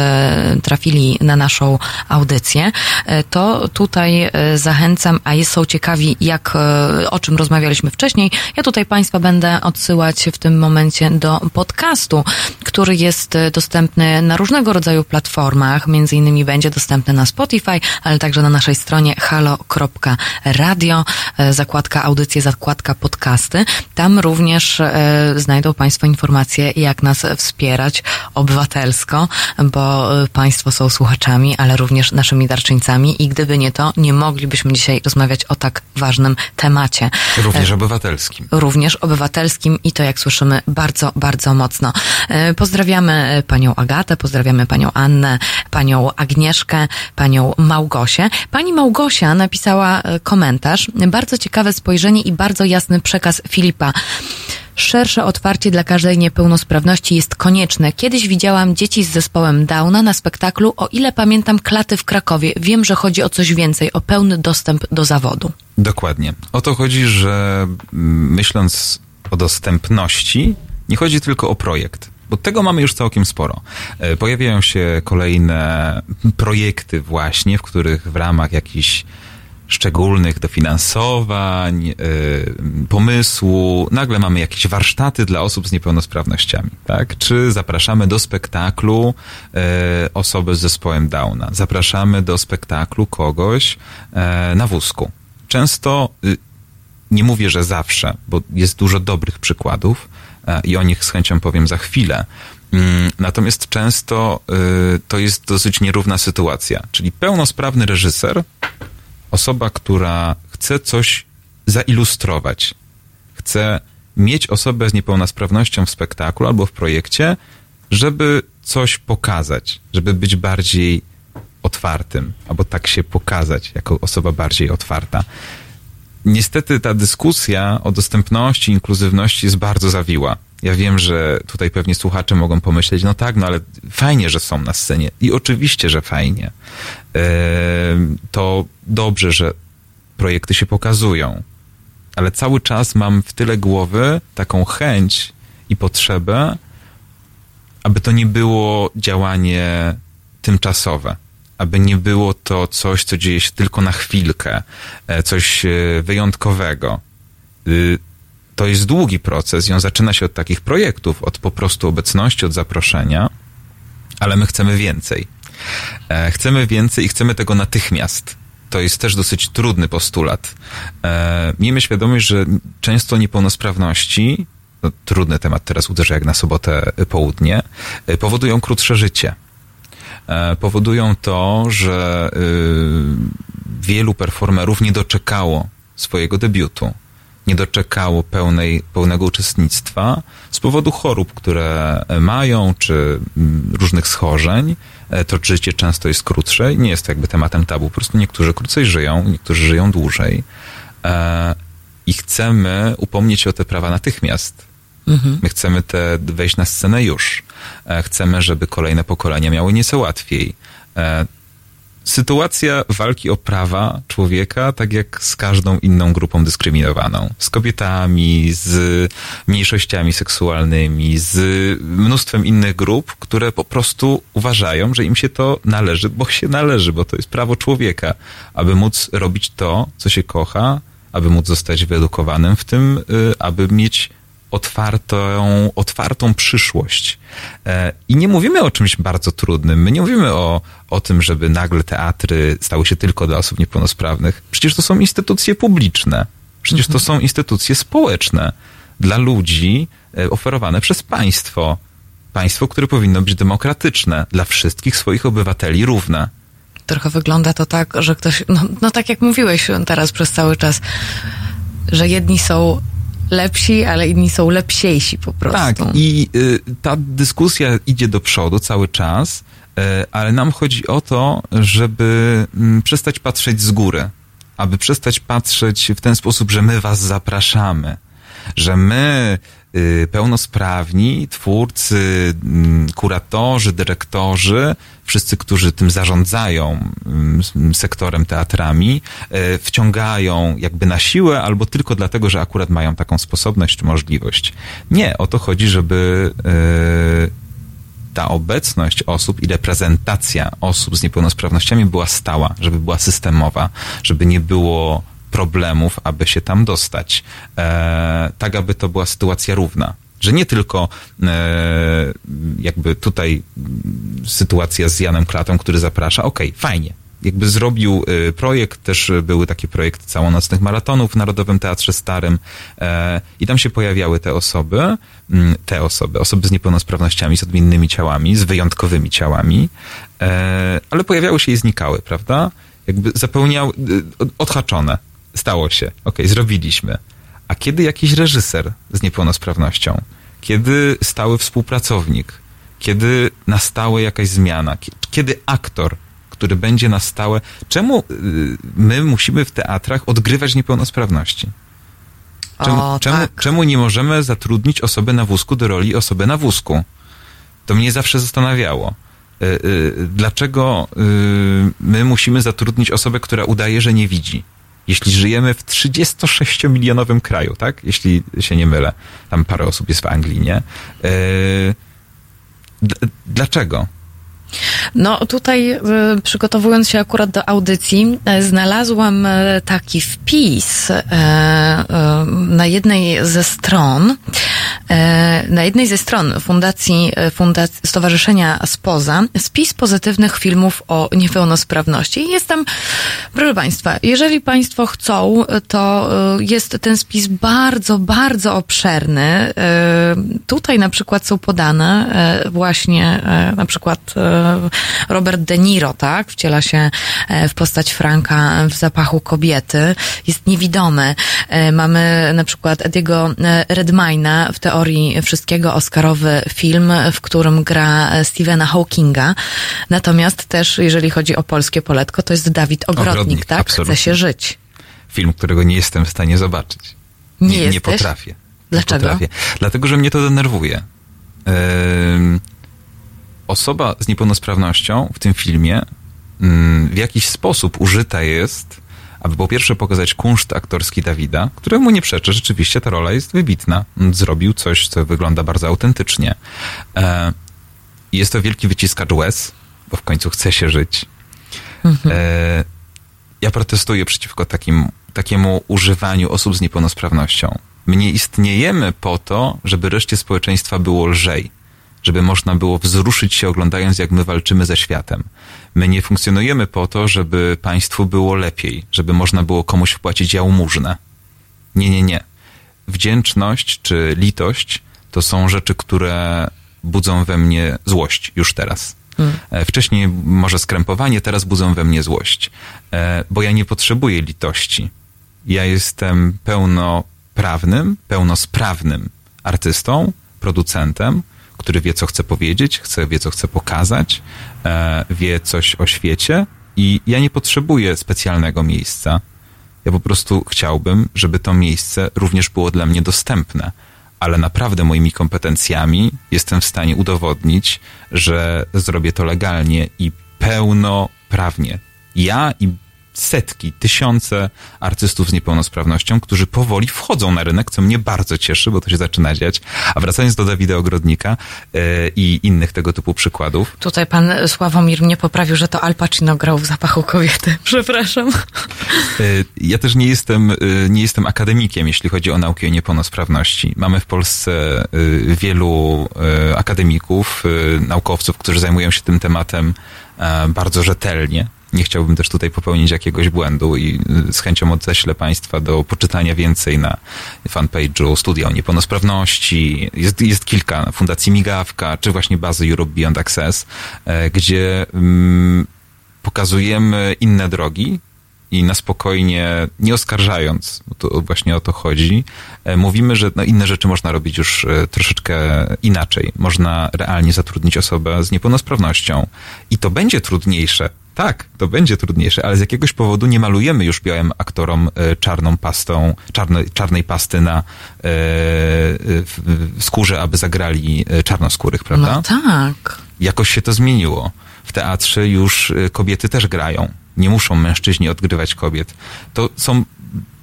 trafili na naszą audycję, to tutaj zachęcam, a są ciekawi, jak, o czym rozmawialiśmy wcześniej. Ja tutaj Państwa będę odsyłać w tym momencie do podcastu który jest e, dostępny na różnego rodzaju platformach, między innymi będzie dostępny na Spotify, ale także na naszej stronie halo.radio, e, zakładka audycje, zakładka podcasty. Tam również e, znajdą Państwo informacje, jak nas wspierać obywatelsko, bo Państwo są słuchaczami, ale również naszymi darczyńcami i gdyby nie to, nie moglibyśmy dzisiaj rozmawiać o tak ważnym temacie. Również obywatelskim. Również obywatelskim i to, jak słyszymy, bardzo, bardzo mocno. E, pozdrawiamy e, panią Agatę, pozdrawiamy panią Annę, panią Agnieszkę, panią Małgosię. Pani Małgosia napisała e, komentarz, bardzo ciekawe spojrzenie i bardzo jasny przekaz Filipa. Szersze otwarcie dla każdej niepełnosprawności jest konieczne. Kiedyś widziałam dzieci z zespołem Downa na spektaklu, o ile pamiętam klaty w Krakowie. Wiem, że chodzi o coś więcej, o pełny dostęp do zawodu. Dokładnie. O to chodzi, że mm, myśląc o dostępności, nie chodzi tylko o projekt, bo tego mamy już całkiem sporo. E, pojawiają się kolejne projekty właśnie, w których w ramach jakichś szczególnych dofinansowań, yy, pomysłu, nagle mamy jakieś warsztaty dla osób z niepełnosprawnościami, tak? Czy zapraszamy do spektaklu yy, osobę z zespołem Downa, zapraszamy do spektaklu kogoś yy, na wózku. Często, nie mówię, że zawsze, bo jest dużo dobrych przykładów, i o nich z chęcią powiem za chwilę. Mm, natomiast często y, to jest dosyć nierówna sytuacja, czyli pełnosprawny reżyser, osoba, która chce coś zailustrować, chce mieć osobę z niepełnosprawnością w spektaklu albo w projekcie, żeby coś pokazać, żeby być bardziej otwartym, albo tak się pokazać jako osoba bardziej otwarta niestety ta dyskusja o dostępności, inkluzywności jest bardzo zawiła. Ja wiem, że tutaj pewnie słuchacze mogą pomyśleć, no tak, no ale fajnie, że są na scenie. I oczywiście, że fajnie. To dobrze, że projekty się pokazują. Ale cały czas mam w tyle głowy taką chęć i potrzebę, aby to nie było działanie tymczasowe aby nie było to coś, co dzieje się tylko na chwilkę, e, coś e, wyjątkowego. Y, to jest długi proces i on zaczyna się od takich projektów, od po prostu obecności, od zaproszenia, ale my chcemy więcej. E, chcemy więcej i chcemy tego natychmiast. To jest też dosyć trudny postulat. Miejmy świadomość, że często niepełnosprawności, no, trudny temat teraz uderza jak na sobotę południe, powodują krótsze życie E, powodują to, że y, wielu performerów nie doczekało swojego debiutu. Nie doczekało pełnej, pełnego uczestnictwa z powodu chorób, które mają, czy mm, różnych schorzeń. E, to życie często jest krótsze i nie jest to jakby tematem tabu. Po prostu niektórzy krócej żyją, niektórzy żyją dłużej. E, I chcemy upomnieć się o te prawa natychmiast Mhm. My chcemy te wejść na scenę już. E, chcemy, żeby kolejne pokolenia miały nieco łatwiej. Sytuacja walki o prawa człowieka, tak jak z każdą inną grupą dyskryminowaną. Z kobietami, z mniejszościami seksualnymi, z mnóstwem innych grup, które po prostu uważają, że im się to należy, bo się należy, bo to jest prawo człowieka, aby móc robić to, co się kocha, aby móc zostać wyedukowanym w tym, y, aby mieć otwartą, otwartą przyszłość. E, I nie mówimy o czymś bardzo trudnym. My nie mówimy o, o tym, żeby nagle teatry stały się tylko dla osób niepełnosprawnych. Przecież to są instytucje publiczne. Przecież to mhm. są instytucje społeczne dla ludzi e, oferowane przez państwo. Państwo, które powinno być demokratyczne, dla wszystkich swoich obywateli równe. Trochę wygląda to tak, że ktoś, no, no tak jak mówiłeś teraz przez cały czas, że jedni są lepsi, ale inni są lepsiejsi po prostu. Tak, i y, ta dyskusja idzie do przodu cały czas, y, ale nam chodzi o to, żeby y, przestać patrzeć z góry, aby przestać patrzeć w ten sposób, że my was zapraszamy, że my pełnosprawni, twórcy, mm, kuratorzy, dyrektorzy, wszyscy, którzy tym zarządzają mm, sektorem teatrami, y, wciągają jakby na siłę albo tylko dlatego, że akurat mają taką sposobność czy możliwość. Nie, o to chodzi, żeby y, ta obecność osób i reprezentacja osób z niepełnosprawnościami była stała, żeby była systemowa, żeby nie było problemów, aby się tam dostać. E, tak, aby to była sytuacja równa. Że nie tylko e, jakby tutaj sytuacja z Janem Klatą, który zaprasza, okej, okay, fajnie, jakby zrobił y, projekt, też były takie projekty całonocnych maratonów w Narodowym Teatrze Starym e, i tam się pojawiały te osoby, mm, te osoby, osoby z niepełnosprawnościami, z odmiennymi ciałami, z wyjątkowymi ciałami, e, ale pojawiały się i znikały, prawda? Jakby zapełniały, odhaczone. Stało się. Okej, okay, zrobiliśmy. A kiedy jakiś reżyser z niepełnosprawnością, kiedy stały współpracownik, kiedy nastała jakaś zmiana, kiedy aktor który będzie na stałe. Czemu y, my musimy w teatrach odgrywać niepełnosprawności? Czemu, o, czemu, tak. czemu nie możemy zatrudnić osoby na wózku do roli osoby na wózku? To mnie zawsze zastanawiało. Y, y, dlaczego my musimy zatrudnić osobę, która udaje, że nie widzi? Jeśli żyjemy w 36-milionowym kraju, tak? Jeśli się nie mylę. Tam parę osób jest w Anglii, nie? Dlaczego? No tutaj y, przygotowując się akurat do audycji, y, znalazłam taki wpis na jednej ze stron, na jednej ze stron Fundacji, Fundacji Stowarzyszenia Spoza, spis pozytywnych filmów o niepełnosprawności. Jest tam, proszę Państwa, jeżeli Państwo chcą, to jest ten spis bardzo, bardzo obszerny. Tutaj na przykład są podane właśnie na przykład Robert De Niro, tak? Wciela się e, w postać Franka w zapachu kobiety. Jest niewidomy. E, mamy na przykład Ediego e, Redmayna w teorii wszystkiego Oscarowy film, w którym gra Stephena Hawkinga. Natomiast też, jeżeli chodzi o polskie poletko, to jest Dawid Ogrodnik, Ogrodnik tak? Absolutnie. Chce się żyć. Film, którego nie jestem w stanie zobaczyć. Nie, nie, nie potrafię. Dlaczego? Nie potrafię. Dlatego, że mnie to denerwuje. Yy osoba z niepełnosprawnością w tym filmie mm, w jakiś sposób użyta jest, aby po pierwsze pokazać kunszt aktorski Dawida, któremu nie przeczę, rzeczywiście ta rola jest wybitna. Zrobił coś, co wygląda bardzo autentycznie. E, jest to wielki wyciskacz łez, bo w końcu chce się żyć. Mhm. E, ja protestuję przeciwko takim, takiemu używaniu osób z niepełnosprawnością. My nie istniejemy po to, żeby reszcie społeczeństwa było lżej żeby można było wzruszyć się oglądając, jak my walczymy ze światem. My nie funkcjonujemy po to, żeby państwu było lepiej, żeby można było komuś wpłacić jałmużnę. Nie, nie, nie. Wdzięczność czy litość to są rzeczy, które budzą we mnie złość już teraz. Hmm. E, wcześniej może skrępowanie, teraz budzą we mnie złość. E, bo ja nie potrzebuję litości. Ja jestem pełnoprawnym, pełnosprawnym artystą, producentem, który wie, co chce powiedzieć, chce, wie, co chce pokazać, e, wie coś o świecie i ja nie potrzebuję specjalnego miejsca. Ja po prostu chciałbym, żeby to miejsce również było dla mnie dostępne, ale naprawdę moimi kompetencjami jestem w stanie udowodnić, że zrobię to legalnie i pełnoprawnie. Ja i setki, tysiące artystów z niepełnosprawnością, którzy powoli wchodzą na rynek, co mnie bardzo cieszy, bo to się zaczyna dziać. A wracając do Dawida Ogrodnika yy, i innych tego typu przykładów. Tutaj pan Sławomir mnie poprawił, że to Al Pacino grał w zapachu kobiety. [LAUGHS] Przepraszam. Yy, ja też nie jestem, yy, nie jestem akademikiem, jeśli chodzi o nauki o niepełnosprawności. Mamy w Polsce wielu akademików, naukowców, którzy zajmują się tym tematem bardzo rzetelnie nie chciałbym też tutaj popełnić jakiegoś błędu i y, z chęcią odeślę Państwa do poczytania więcej na fanpage'u Studia o Niepełnosprawności. Jest, jest kilka, Fundacji Migawka, czy właśnie bazy Europe Beyond Access, e, gdzie mm, pokazujemy inne drogi, i na spokojnie, nie oskarżając, bo to właśnie o to chodzi, e, mówimy, że no inne rzeczy można robić już e, troszeczkę inaczej. Można realnie zatrudnić osobę z niepełnosprawnością i to będzie trudniejsze Tak, to będzie trudniejsze, ale z jakiegoś powodu nie malujemy już białym aktorom e, czarną pastą, czarne, czarnej pasty na e, w skórze, aby zagrali e, czarnoskórych, prawda? No tak. Jakoś się to zmieniło. W teatrze już e, kobiety też grają. Nie muszą mężczyźni odgrywać kobiet. To są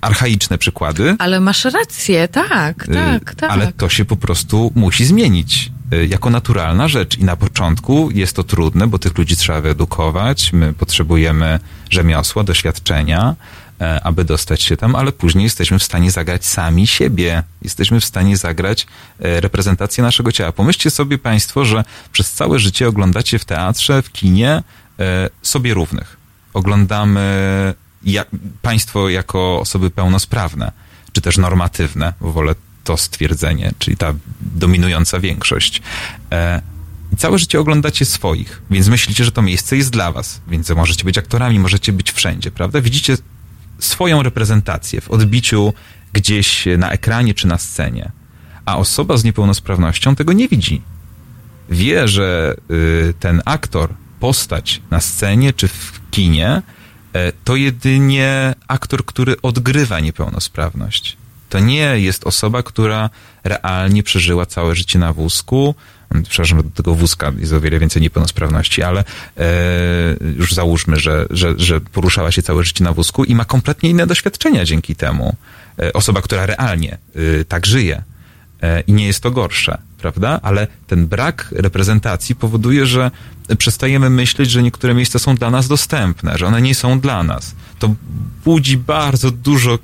archaiczne przykłady. Ale masz rację, tak, tak, tak. Ale to się po prostu musi zmienić jako naturalna rzecz. I na początku jest to trudne, bo tych ludzi trzeba wyedukować. My potrzebujemy rzemiosła, doświadczenia, e, aby dostać się tam, ale później jesteśmy w stanie zagrać sami siebie. Jesteśmy w stanie zagrać e, reprezentację naszego ciała. Pomyślcie sobie Państwo, że przez całe życie oglądacie w teatrze, w kinie e, sobie równych. Oglądamy państwo jako osoby pełnosprawne, czy też normatywne, wolę to stwierdzenie, czyli ta dominująca większość. E, i całe życie oglądacie swoich, więc myślicie, że to miejsce jest dla was, więc możecie być aktorami, możecie być wszędzie, prawda? Widzicie swoją reprezentację w odbiciu gdzieś na ekranie czy na scenie, a osoba z niepełnosprawnością tego nie widzi. Wie, że y, ten aktor, postać na scenie czy w kinie, e, to jedynie aktor, który odgrywa niepełnosprawność. To nie jest osoba, która realnie przeżyła całe życie na wózku. Przepraszam, do tego wózka jest o wiele więcej niepełnosprawności, ale e, już załóżmy, że, że, że poruszała się całe życie na wózku i ma kompletnie inne doświadczenia dzięki temu. E, osoba, która realnie e, tak żyje e, i nie jest to gorsze, prawda? Ale ten brak reprezentacji powoduje, że przestajemy myśleć, że niektóre miejsca są dla nas dostępne, że one nie są dla nas. To budzi bardzo dużo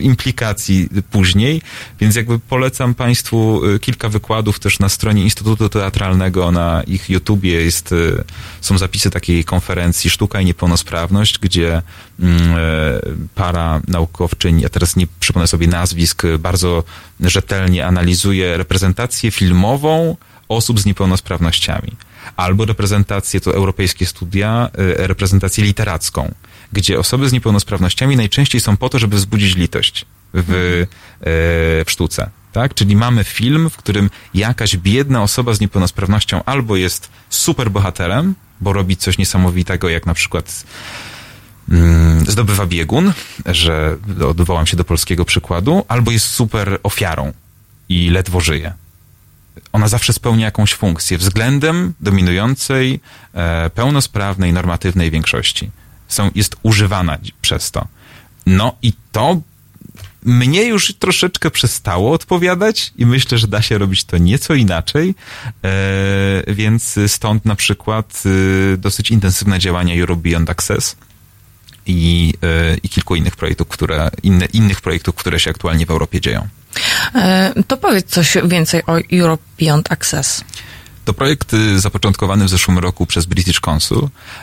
implikacji później, więc jakby polecam Państwu y, kilka wykładów też na stronie Instytutu Teatralnego, na ich YouTubie jest, y, są zapisy takiej konferencji Sztuka i Niepełnosprawność, gdzie mm, para naukowczyń, ja teraz nie przypomnę sobie nazwisk, y, bardzo rzetelnie analizuje reprezentację filmową osób z niepełnosprawnościami. Albo reprezentację, to europejskie studia, y, reprezentację literacką, gdzie osoby z niepełnosprawnościami najczęściej są po to, żeby wzbudzić litość w, e, w sztuce. Tak? Czyli mamy film, w którym jakaś biedna osoba z niepełnosprawnością albo jest super bohaterem, bo robi coś niesamowitego, jak na przykład mm, zdobywa biegun, że odwołam się do polskiego przykładu, albo jest super ofiarą i ledwo żyje ona zawsze spełnia jakąś funkcję względem dominującej, e, pełnosprawnej, normatywnej większości. Są, jest używana przez to. No i to mnie już troszeczkę przestało odpowiadać i myślę, że da się robić to nieco inaczej, e, więc stąd na przykład e, dosyć intensywne działania Europe Beyond Access i, e, i kilku innych projektów, które, inne, innych projektów, które się aktualnie w Europie dzieją. E, To powiedz coś więcej o Europe Beyond Access. To projekt y, zapoczątkowany w zeszłym roku przez British Council,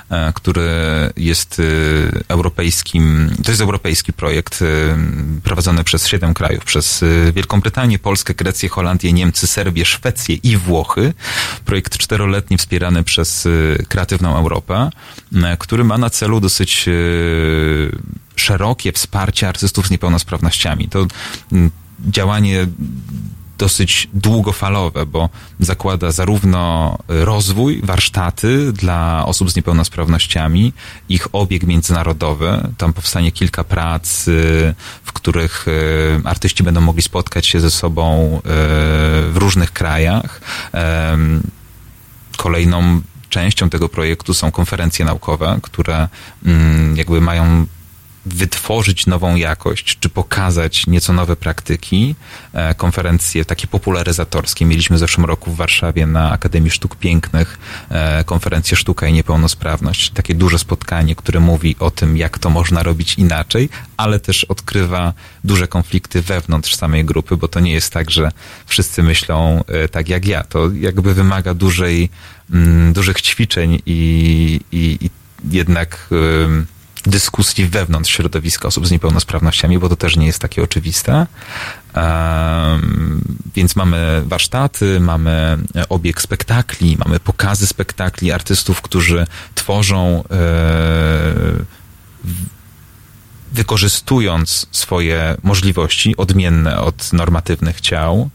e, który jest y, europejskim, to jest europejski projekt y, prowadzony przez siedem krajów, przez Wielką Brytanię, Polskę, Grecję, Holandię, Niemcy, Serbię, Szwecję i Włochy. Projekt czteroletni wspierany przez Kreatywną Europę, który ma na celu dosyć szerokie wsparcie artystów z niepełnosprawnościami. To działanie dosyć długofalowe, bo zakłada zarówno rozwój, warsztaty dla osób z niepełnosprawnościami, ich obieg międzynarodowy. Tam powstanie kilka prac, y, w których y, artyści będą mogli spotkać się ze sobą w różnych krajach. Kolejną częścią tego projektu są konferencje naukowe, które mm, jakby mają wytworzyć nową jakość, czy pokazać nieco nowe praktyki. E, Konferencje takie popularyzatorskie mieliśmy w zeszłym roku w Warszawie na Akademii Sztuk Pięknych, e, konferencję Sztuka i Niepełnosprawność. Takie duże spotkanie, które mówi o tym, jak to można robić inaczej, ale też odkrywa duże konflikty wewnątrz samej grupy, bo to nie jest tak, że wszyscy myślą e, tak jak ja. To jakby wymaga dużej, mm, dużych ćwiczeń i, i, i jednak ym, dyskusji wewnątrz środowiska osób z niepełnosprawnościami, bo to też nie jest takie oczywiste. Więc mamy warsztaty, mamy obieg spektakli, mamy pokazy spektakli artystów, którzy tworzą e, wykorzystując swoje możliwości odmienne od normatywnych ciał,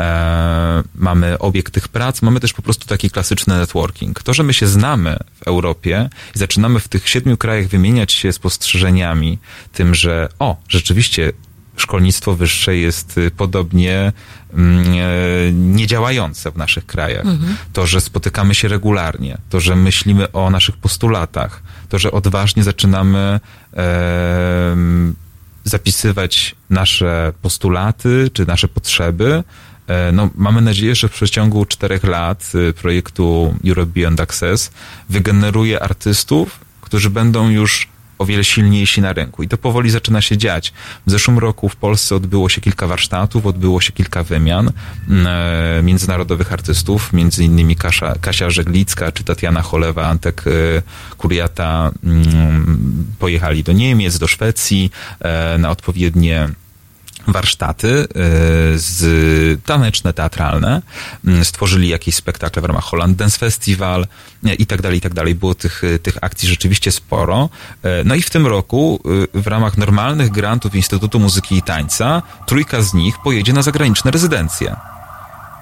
e, mamy obiekt tych prac, mamy też po prostu taki klasyczny networking. To, że my się znamy w Europie i zaczynamy w tych siedmiu krajach wymieniać się spostrzeżeniami, tym, że o, rzeczywiście szkolnictwo wyższe jest y, podobnie mm, e, niedziałające w naszych krajach. Mhm. To, że spotykamy się regularnie, to, że myślimy o naszych postulatach, to, że odważnie zaczynamy e, zapisywać nasze postulaty czy nasze potrzeby. E, no, mamy nadzieję, że w przeciągu czterech lat y, projektu Europe Beyond Access wygeneruje artystów, którzy będą już o wiele silniejsi na rynku. I to powoli zaczyna się dziać. W zeszłym roku w Polsce odbyło się kilka warsztatów, odbyło się kilka wymian mm, e, międzynarodowych artystów, między innymi Kasia, Kasia Żeglicka czy Tatiana Cholewa, Antek e, Kuriata mm, pojechali do Niemiec, do Szwecji e, na odpowiednie warsztaty e, z taneczne, teatralne. Mm, stworzyli jakieś spektakle w ramach Holland Dance Festival i tak dalej, i tak dalej. Było tych, e, tych akcji rzeczywiście sporo. No i w tym roku w ramach normalnych grantów Instytutu Muzyki i Tańca trójka z nich pojedzie na zagraniczne rezydencje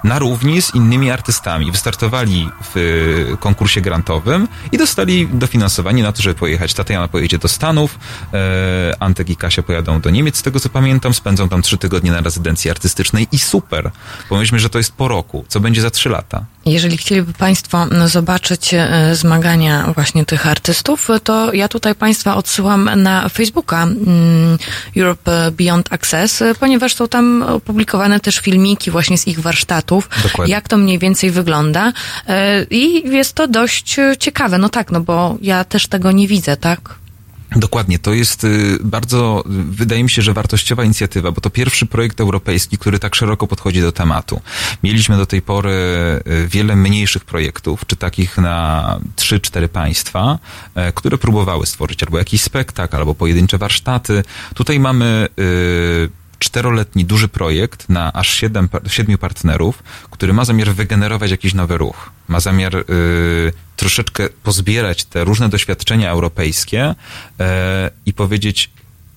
na równi z innymi artystami. Wystartowali w y, konkursie grantowym i dostali dofinansowanie na to, żeby pojechać. Tatiana pojedzie do Stanów, e, Antek i Kasia pojadą do Niemiec, z tego co pamiętam, spędzą tam trzy tygodnie na rezydencji artystycznej i super. Pomyślmy, że to jest po roku. Co będzie za trzy lata? Jeżeli chcieliby Państwo zobaczyć e, zmagania właśnie tych artystów, to ja tutaj Państwa odsyłam na Facebooka mm, Europe Beyond Access, ponieważ są tam opublikowane też filmiki właśnie z ich Dokładnie. jak to mniej więcej wygląda e, i jest to dość ciekawe. No tak, no bo ja też tego nie widzę, tak? Dokładnie, to jest y, bardzo, wydaje mi się, że wartościowa inicjatywa, bo to pierwszy projekt europejski, który tak szeroko podchodzi do tematu. Mieliśmy do tej pory y, wiele mniejszych projektów, czy takich na 3-4 państwa, e, które próbowały stworzyć albo jakiś spektakl, albo pojedyncze warsztaty. Tutaj mamy y, czteroletni duży projekt na aż siedem, siedmiu partnerów, który ma zamiar wygenerować jakiś nowy ruch. Ma zamiar y, troszeczkę pozbierać te różne doświadczenia europejskie y, i powiedzieć,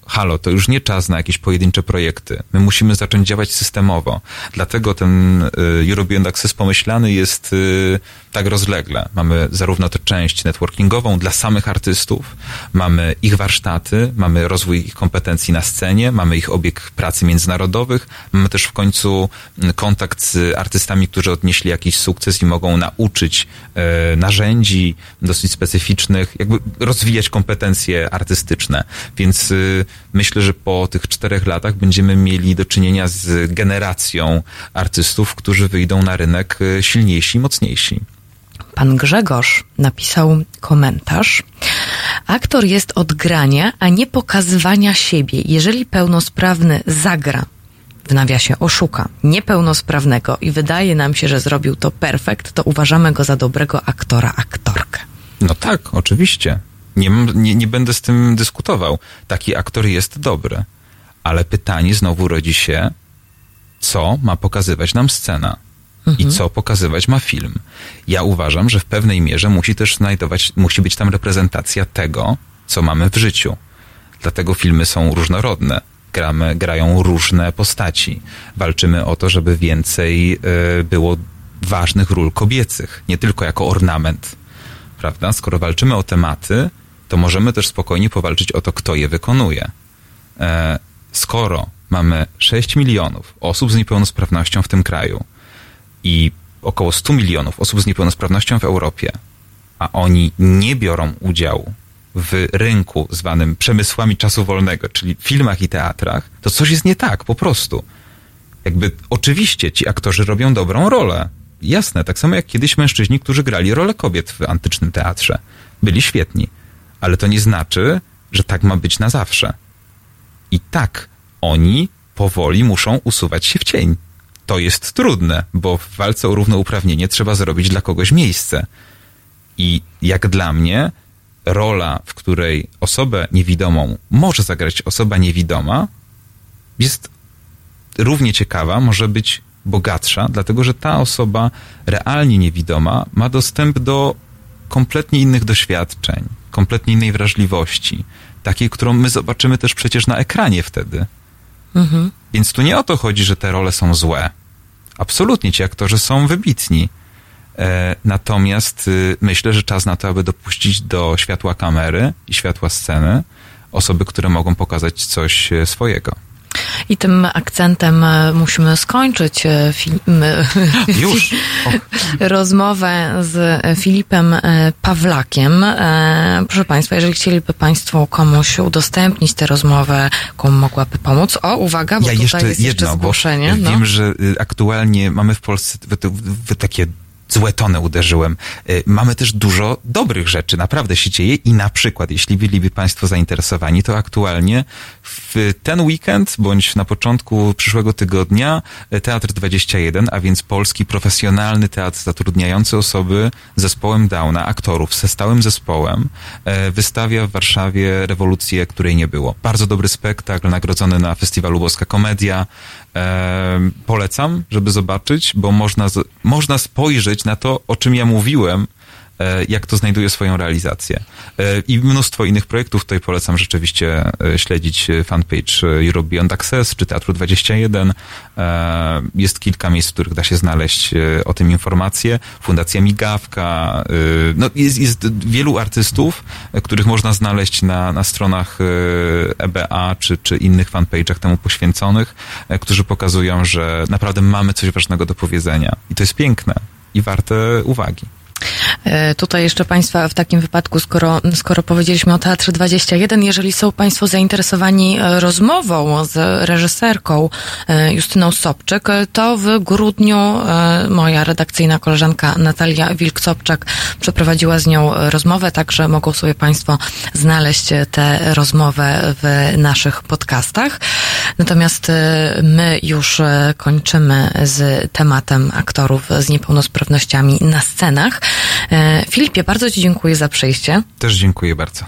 halo, to już nie czas na jakieś pojedyncze projekty. My musimy zacząć działać systemowo. Dlatego ten y, European Access pomyślany jest y, tak rozlegle. Mamy zarówno tę część networkingową dla samych artystów, mamy ich warsztaty, mamy rozwój ich kompetencji na scenie, mamy ich obieg pracy międzynarodowych, mamy też w końcu mm, kontakt z artystami, którzy odnieśli jakiś sukces i mogą nauczyć e, narzędzi dosyć specyficznych, jakby rozwijać kompetencje artystyczne. Więc y, myślę, że po tych czterech latach będziemy mieli do czynienia z generacją artystów, którzy wyjdą na rynek y, silniejsi mocniejsi. Pan Grzegorz napisał komentarz. Aktor jest od grania, a nie pokazywania siebie. Jeżeli pełnosprawny zagra, w nawiasie oszuka niepełnosprawnego i wydaje nam się, że zrobił to perfekt, to uważamy go za dobrego aktora, aktorkę. No tak, oczywiście. Nie, nie, nie będę z tym dyskutował. Taki aktor jest dobry. Ale pytanie znowu rodzi się, co ma pokazywać nam scena? I mhm. co pokazywać ma film. Ja uważam, że w pewnej mierze musi też znajdować, musi być tam reprezentacja tego, co mamy w życiu. Dlatego filmy są różnorodne. Gramy, grają różne postaci. Walczymy o to, żeby więcej y, było ważnych ról kobiecych, nie tylko jako ornament. Prawda? Skoro walczymy o tematy, to możemy też spokojnie powalczyć o to, kto je wykonuje. E, skoro mamy 6 milionów osób z niepełnosprawnością w tym kraju, i około 100 milionów osób z niepełnosprawnością w Europie, a oni nie biorą udziału w rynku zwanym przemysłami czasu wolnego, czyli filmach i teatrach, to coś jest nie tak, po prostu. Jakby oczywiście ci aktorzy robią dobrą rolę. Jasne, tak samo jak kiedyś mężczyźni, którzy grali rolę kobiet w antycznym teatrze. Byli świetni. Ale to nie znaczy, że tak ma być na zawsze. I tak oni powoli muszą usuwać się w cień to jest trudne, bo w walce o równouprawnienie trzeba zrobić dla kogoś miejsce. I jak dla mnie, rola, w której osobę niewidomą może zagrać osoba niewidoma, jest równie ciekawa, może być bogatsza, dlatego że ta osoba realnie niewidoma ma dostęp do kompletnie innych doświadczeń kompletnie innej wrażliwości. Takiej, którą my zobaczymy też przecież na ekranie wtedy. Mhm. Więc tu nie o to chodzi, że te role są złe. Absolutnie ci aktorzy są wybitni. E, natomiast y, myślę, że czas na to, aby dopuścić do światła kamery i światła sceny osoby, które mogą pokazać coś e, swojego. I tym akcentem e, musimy skończyć e, film, [LAUGHS] Już. Och. rozmowę z Filipem e, Pawlakiem. E, Proszę Państwa, jeżeli chcieliby Państwo komuś udostępnić tę rozmowę, komu mogłaby pomóc. O, uwaga, bo Ja tutaj jeszcze jest jeszcze jedno, bo zgłoszenie. No. wiem, że y, aktualnie mamy w Polsce takie złe tony uderzyłem. Y, Mamy też dużo dobrych rzeczy, naprawdę się dzieje i na przykład, jeśli byliby Państwo zainteresowani, to aktualnie w ten weekend, bądź na początku przyszłego tygodnia y, Teatr 21, a więc polski profesjonalny teatr zatrudniający osoby z zespołem Downa, aktorów, ze stałym zespołem, e, wystawia w Warszawie rewolucję, której nie było. Bardzo dobry spektakl, nagrodzony na festiwalu Boska Komedia. Polecam, żeby zobaczyć, bo można, można spojrzeć na to, o czym ja mówiłem, e, jak to znajduje swoją realizację. E, I mnóstwo innych projektów. Tutaj polecam rzeczywiście e, śledzić fanpage Europe Beyond Access czy Teatru 21. E, Jest kilka miejsc, w których da się znaleźć o tym informacje. Fundacja Migawka. No, jest, jest wielu artystów, których można znaleźć na, na stronach EBA czy, czy innych fanpage'ach temu poświęconych, którzy pokazują, że naprawdę mamy coś ważnego do powiedzenia. I to jest piękne i warte uwagi. E, Tutaj jeszcze Państwa w takim wypadku, skoro, skoro powiedzieliśmy o Teatrze 21, jeżeli są Państwo zainteresowani e, rozmową z reżyserką e, Justyną Sobczyk, to w grudniu moja redakcyjna koleżanka Natalia Wilk-Sobczak przeprowadziła z nią rozmowę, także mogą sobie Państwo znaleźć tę rozmowę w naszych podcastach. Natomiast my już kończymy z tematem aktorów z niepełnosprawnościami na scenach. E, Filipie, bardzo Ci dziękuję za przyjście. Też dziękuję bardzo.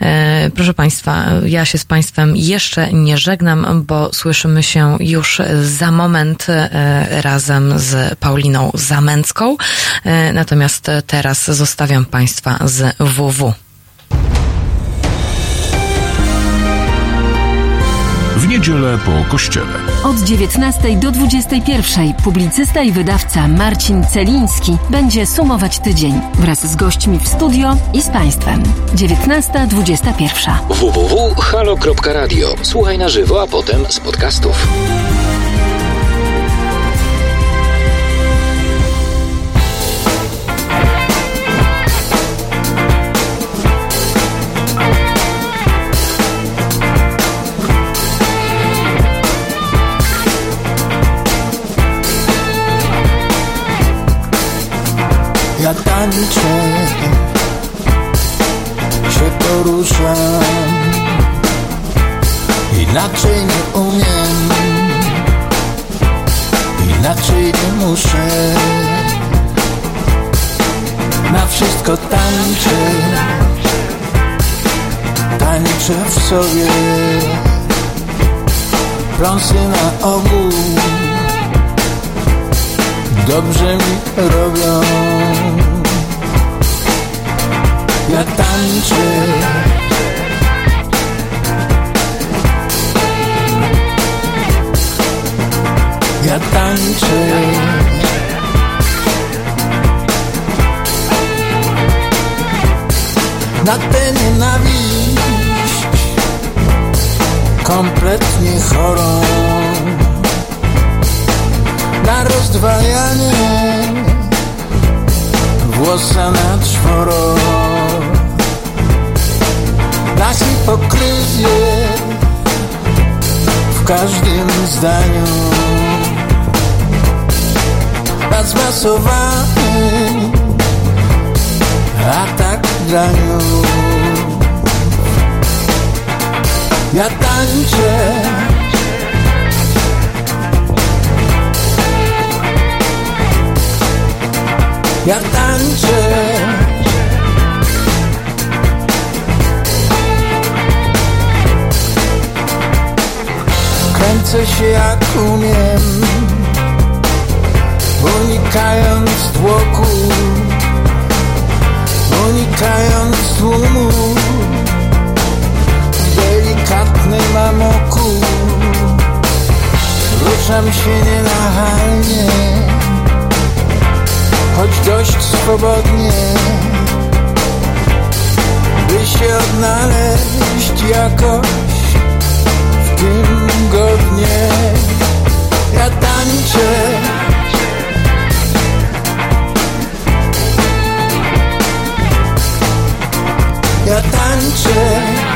E, Proszę Państwa, ja się z Państwem jeszcze nie żegnam, bo słyszymy się już za moment e, razem z Pauliną Zamęcką. Natomiast teraz zostawiam Państwa z WW. Niedzielę po kościele. Od 19 do 21 publicysta i wydawca Marcin Celiński będzie sumować tydzień wraz z gośćmi w studio i z Państwem. 19.21. www.halo.radio. Słuchaj na żywo, a potem z podcastów. Tańczę, się poruszam, inaczej nie umiem, inaczej nie muszę. Na wszystko tańczę, tańczę w sobie, pląsy na ogół dobrze mi robią. Ja tańczę. Ja tańczę. Na tę nienawiść kompletnie chorą na rozdwajanie włosa na czworo na hipokryzję w każdym zdaniu. Na zmasowany atak graniu ja tańczę. Ja tańczę Się jak umiem Unikając tłoku Unikając tłumu Delikatnej mam oku. Ruszam się nienachalnie Choć dość swobodnie By się odnaleźć jakoś w tym godnie Ja tańczę. Ja Tańczę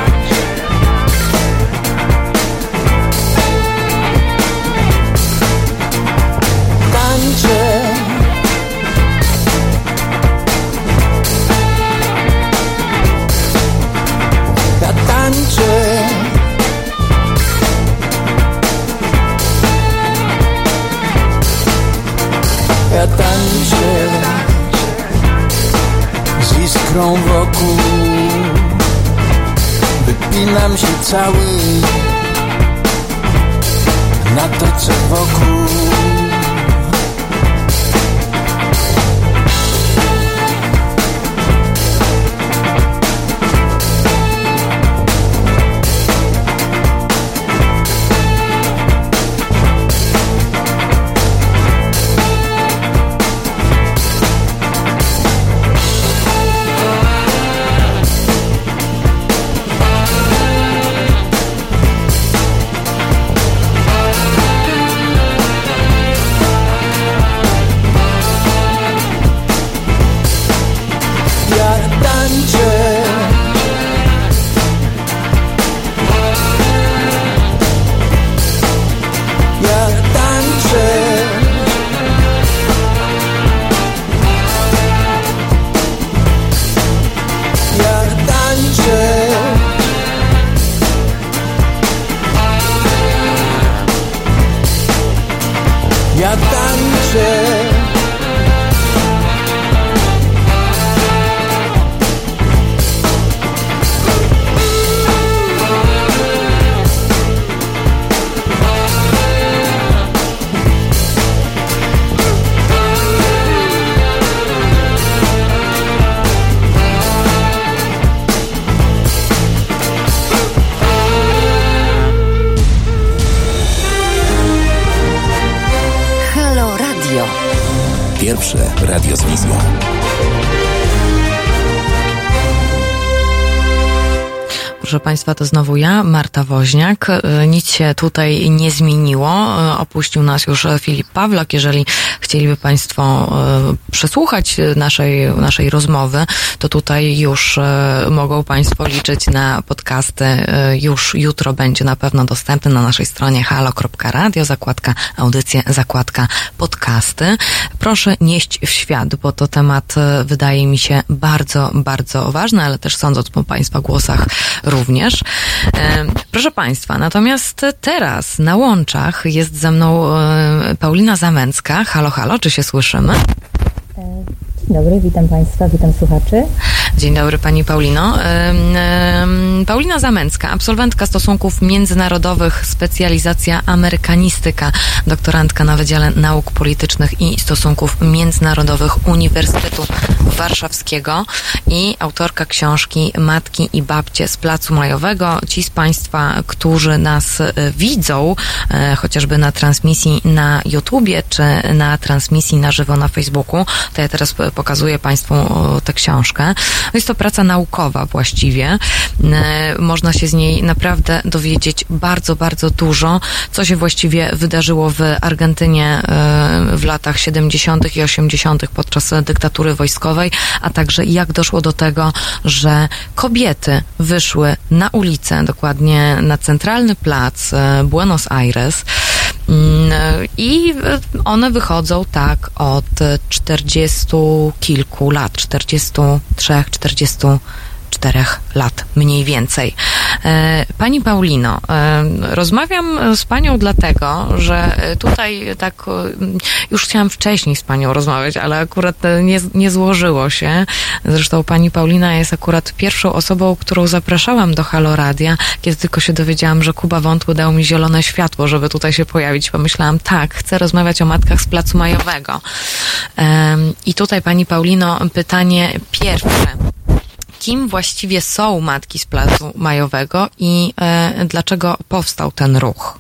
Ja tańczę z iskrą wokół. Wypinam się cały na to co wokół Państwa, to znowu ja, Marta Woźniak. E, Nic się tutaj nie zmieniło. E, Opuścił nas już Filip Pawlak. Jeżeli chcieliby Państwo e, przesłuchać naszej, naszej rozmowy, to tutaj już e, mogą Państwo liczyć na podcasty. E, Już jutro będzie na pewno dostępny na naszej stronie halo.radio, zakładka audycje, zakładka podcasty. Proszę nieść w świat, bo to temat wydaje mi się bardzo, bardzo ważny, ale też sądząc po Państwa głosach również. Proszę Państwa, natomiast teraz na łączach jest ze mną Paulina Zamęcka. Halo, halo, czy się słyszymy? Dzień dobry, witam Państwa, witam słuchaczy. Dzień dobry Pani Paulino. Paulina Zamęcka, absolwentka stosunków międzynarodowych, specjalizacja amerykanistyka, doktorantka na Wydziale Nauk Politycznych i Stosunków Międzynarodowych Uniwersytetu Warszawskiego i autorka książki Matki i Babcie z Placu Majowego. Ci z Państwa, którzy nas e, widzą, e, chociażby na transmisji na YouTubie, czy na transmisji na żywo na Facebooku, to ja teraz e, pokazuję Państwu tę książkę. Jest to praca naukowa właściwie. E, Można się z niej naprawdę dowiedzieć bardzo, bardzo dużo, co się właściwie wydarzyło w Argentynie e, w latach 70. i 80. podczas dyktatury wojskowej, a także jak doszło do tego, że kobiety wyszły na ulicę, dokładnie na centralny plac e, Buenos Aires. Mm, I e, one wychodzą tak od 40 kilku lat, 43, 44 lat mniej więcej. E, Pani Paulino, e, rozmawiam z Panią dlatego, że tutaj tak już chciałam wcześniej z Panią rozmawiać, ale akurat nie, nie złożyło się. Zresztą Pani Paulina jest akurat pierwszą osobą, którą zapraszałam do Halo Radia, kiedy tylko się dowiedziałam, że Kuba Wątły dał mi zielone światło, żeby tutaj się pojawić. Pomyślałam, tak, chcę rozmawiać o matkach z Placu Majowego. I tutaj Pani Paulino, pytanie pierwsze. Kim właściwie są matki z Placu Majowego i e, dlaczego powstał ten ruch?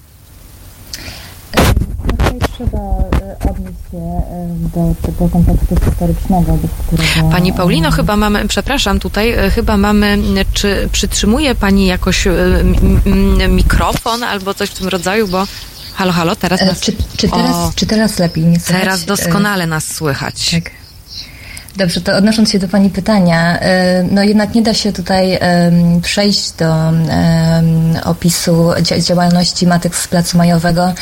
Tutaj trzeba e, odnieść się e, do, do kontekstu historycznego, do którego... Pani Paulino, chyba mamy, przepraszam, tutaj e, chyba mamy, czy przytrzymuje Pani jakoś e, m- m- mikrofon albo coś w tym rodzaju, bo halo, halo, teraz E, nas... Czy, czy, teraz, O, czy teraz lepiej nie słychać? teraz doskonale nas słychać. Tak. Dobrze, to odnosząc się do Pani pytania, e, no jednak nie da się tutaj przejść do opisu dzia- działalności Matek z Placu Majowego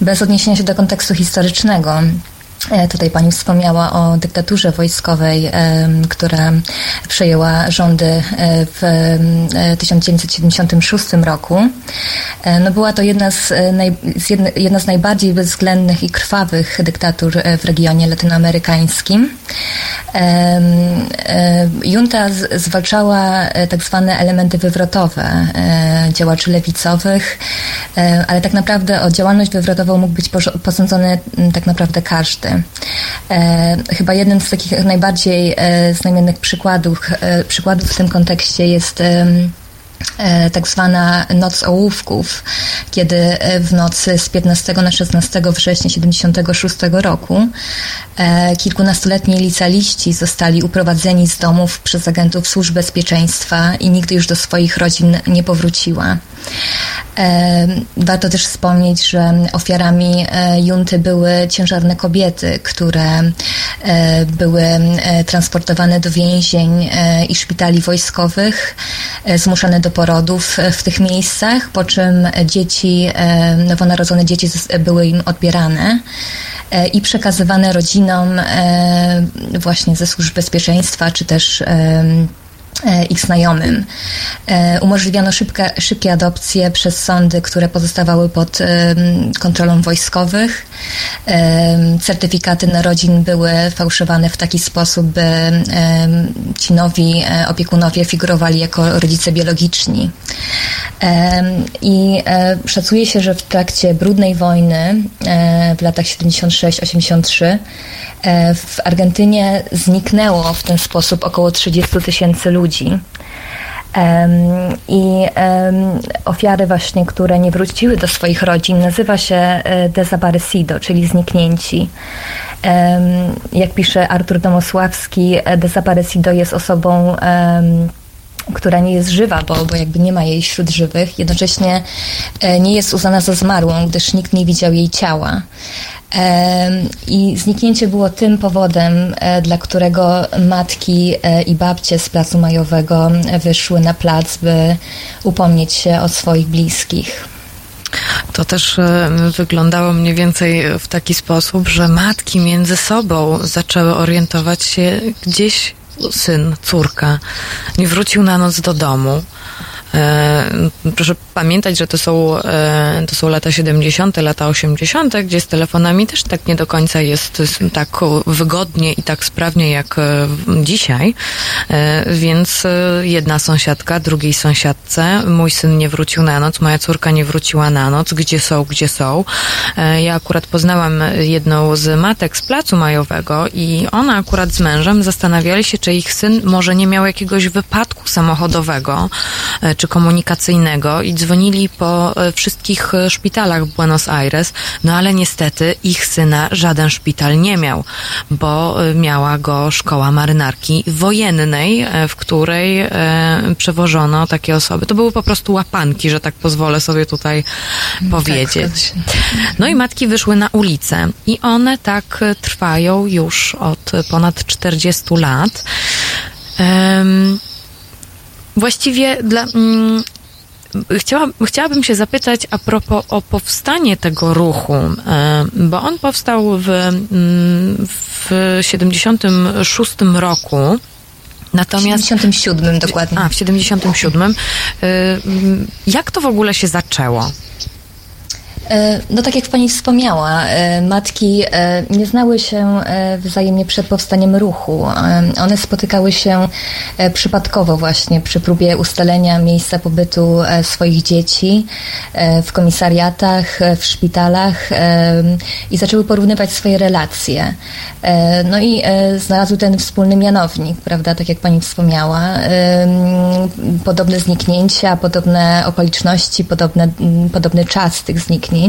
bez odniesienia się do kontekstu historycznego. E, Tutaj Pani wspomniała o dyktaturze wojskowej, która przejęła rządy e, w em, 1976 roku. E, No była to jedna z, jedna z najbardziej bezwzględnych i krwawych dyktatur w regionie latynoamerykańskim. Junta zwalczała tak zwane elementy wywrotowe działaczy lewicowych, ale tak naprawdę o działalność wywrotową mógł być posądzony tak naprawdę każdy. E, Chyba jednym z takich najbardziej e, znamiennych przykładów, e, przykładów w tym kontekście jest tak zwana Noc Ołówków, kiedy e, w nocy z 15 na 16 września 76 roku e, kilkunastoletni licealiści zostali uprowadzeni z domów przez agentów służb bezpieczeństwa i nigdy już do swoich rodzin nie powróciła. E, Warto też wspomnieć, że ofiarami e, junty były ciężarne kobiety, które e, były e, transportowane do więzień e, i szpitali wojskowych, e, zmuszane do porodów e, w tych miejscach, po czym dzieci, e, nowonarodzone dzieci zos- były im odbierane e, i przekazywane rodzinom e, właśnie ze służb bezpieczeństwa, czy też e, ich znajomym. E, Umożliwiano szybkie, szybkie adopcje przez sądy, które pozostawały pod kontrolą wojskowych. Certyfikaty narodzin były fałszowane w taki sposób, by ci nowi e, opiekunowie figurowali jako rodzice biologiczni. I e, szacuje się, że w trakcie brudnej wojny e, w latach 76-83 e, w Argentynie zniknęło w ten sposób około 30 tysięcy ludzi. I ofiary właśnie, które nie wróciły do swoich rodzin, nazywa się e, desaparecido, czyli zniknięci. Jak pisze Artur Domosławski, e, desaparecido jest osobą która nie jest żywa, bo, bo jakby nie ma jej wśród żywych, jednocześnie e, nie jest uznana za zmarłą, gdyż nikt nie widział jej ciała. I zniknięcie było tym powodem, e, dla którego matki e, i babcie z Placu Majowego wyszły na plac, by upomnieć się o swoich bliskich. To też e, wyglądało mniej więcej w taki sposób, że matki między sobą zaczęły orientować się gdzieś syn, córka nie wrócił na noc do domu. E, proszę pamiętać, że to są, e, to są lata 70., lata 80., gdzie z telefonami też tak nie do końca jest tak wygodnie i tak sprawnie jak e, dzisiaj. Więc jedna sąsiadka, drugiej sąsiadce, mój syn nie wrócił na noc, moja córka nie wróciła na noc, gdzie są, gdzie są. Ja akurat poznałam jedną z matek z placu majowego i ona akurat z mężem zastanawiali się, czy ich syn może nie miał jakiegoś wypadku samochodowego czy komunikacyjnego i dzwonili po e, wszystkich e, szpitalach Buenos Aires, no ale niestety ich syna żaden szpital nie miał, bo e, miała go szkoła marynarki wojennej, w której przewożono takie osoby. To były po prostu łapanki, że tak pozwolę sobie tutaj powiedzieć. No i matki wyszły na ulicę i one tak trwają już od ponad 40 lat. Właściwie dla. Mm, Chciała, chciałabym się zapytać a propos o powstanie tego ruchu, e, bo on powstał w, mm, w 76 roku. W Natomiast 77 dokładnie. a, w 77. Y, mm, Jak to w ogóle się zaczęło? E, No tak jak pani wspomniała, e, matki e, nie znały się wzajemnie przed powstaniem ruchu. One spotykały się przypadkowo właśnie przy próbie ustalenia miejsca pobytu swoich dzieci w komisariatach, w szpitalach i zaczęły porównywać swoje relacje. No i znalazły ten wspólny mianownik, prawda, tak jak pani wspomniała. Podobne zniknięcia, podobne okoliczności, podobne, podobny czas tych zniknięć.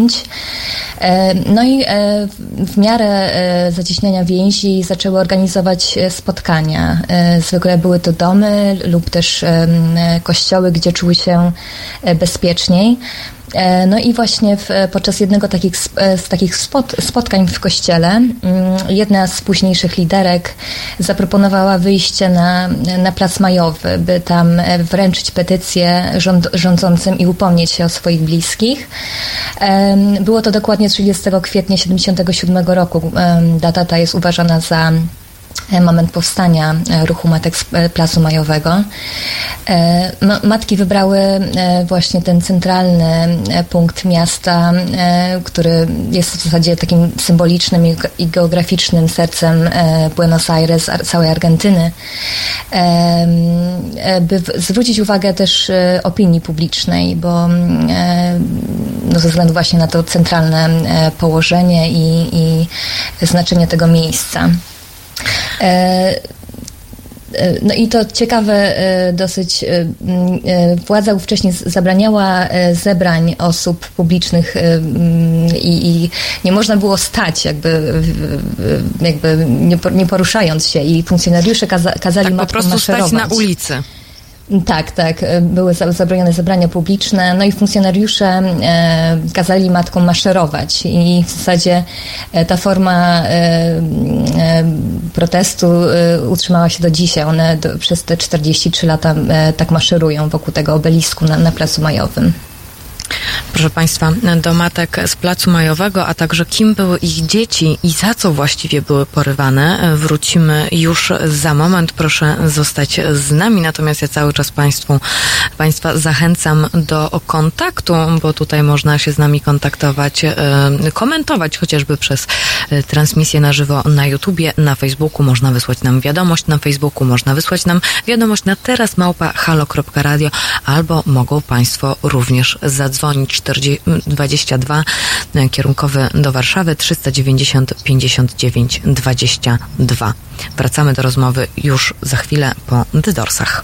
E, No i e, w miarę e, zacieśniania więzi zaczęły organizować spotkania. Zwykle były to domy lub też kościoły, gdzie czuły się bezpieczniej. E, No i właśnie w, podczas jednego takich, e, z takich spot, spotkań w kościele mm, jedna z późniejszych liderek zaproponowała wyjście na, na Plac Majowy, by tam e, wręczyć petycję rząd, rządzącym i upomnieć się o swoich bliskich. Było to dokładnie 30 kwietnia 1977 roku. Data ta jest uważana za moment powstania e, ruchu Matek z e, Placu Majowego. E, ma- Matki wybrały e, właśnie ten centralny e, punkt miasta, e, który jest w zasadzie takim symbolicznym i ge- i geograficznym sercem e, Buenos Aires, całej Argentyny, e, by zwrócić uwagę też e, opinii publicznej, bo mm, e, no, ze względu właśnie na to centralne e, położenie i, i znaczenie tego miejsca. E, e, No i to ciekawe e, dosyć, władza wcześniej zabraniała zebrań osób publicznych i, i nie można było stać jakby, jakby nie, por- nie poruszając się i funkcjonariusze kaza, kazali Tak po prostu stać maszerować. na ulicy. Tak, tak. e, Były za- zabronione zebrania publiczne, no i funkcjonariusze e, kazali matkom maszerować i w zasadzie e, ta forma protestu utrzymała się do dzisiaj. One przez te 43 lata tak maszerują wokół tego obelisku na, na Placu Majowym. Proszę Państwa, do matek z Placu Majowego, a także kim były ich dzieci i za co właściwie były porywane, wrócimy już za moment. Proszę zostać z nami, natomiast ja cały czas Państwu, Państwa zachęcam do kontaktu, bo tutaj można się z nami kontaktować, e, komentować chociażby przez e, transmisję na żywo na YouTubie, na Facebooku. Można wysłać nam wiadomość na Facebooku, można wysłać nam wiadomość na teraz małpa halo.radio albo mogą Państwo również zadzwonić 40, 22 e, kierunkowy do Warszawy 390 59 22. Wracamy do rozmowy już za chwilę po Dydorsach.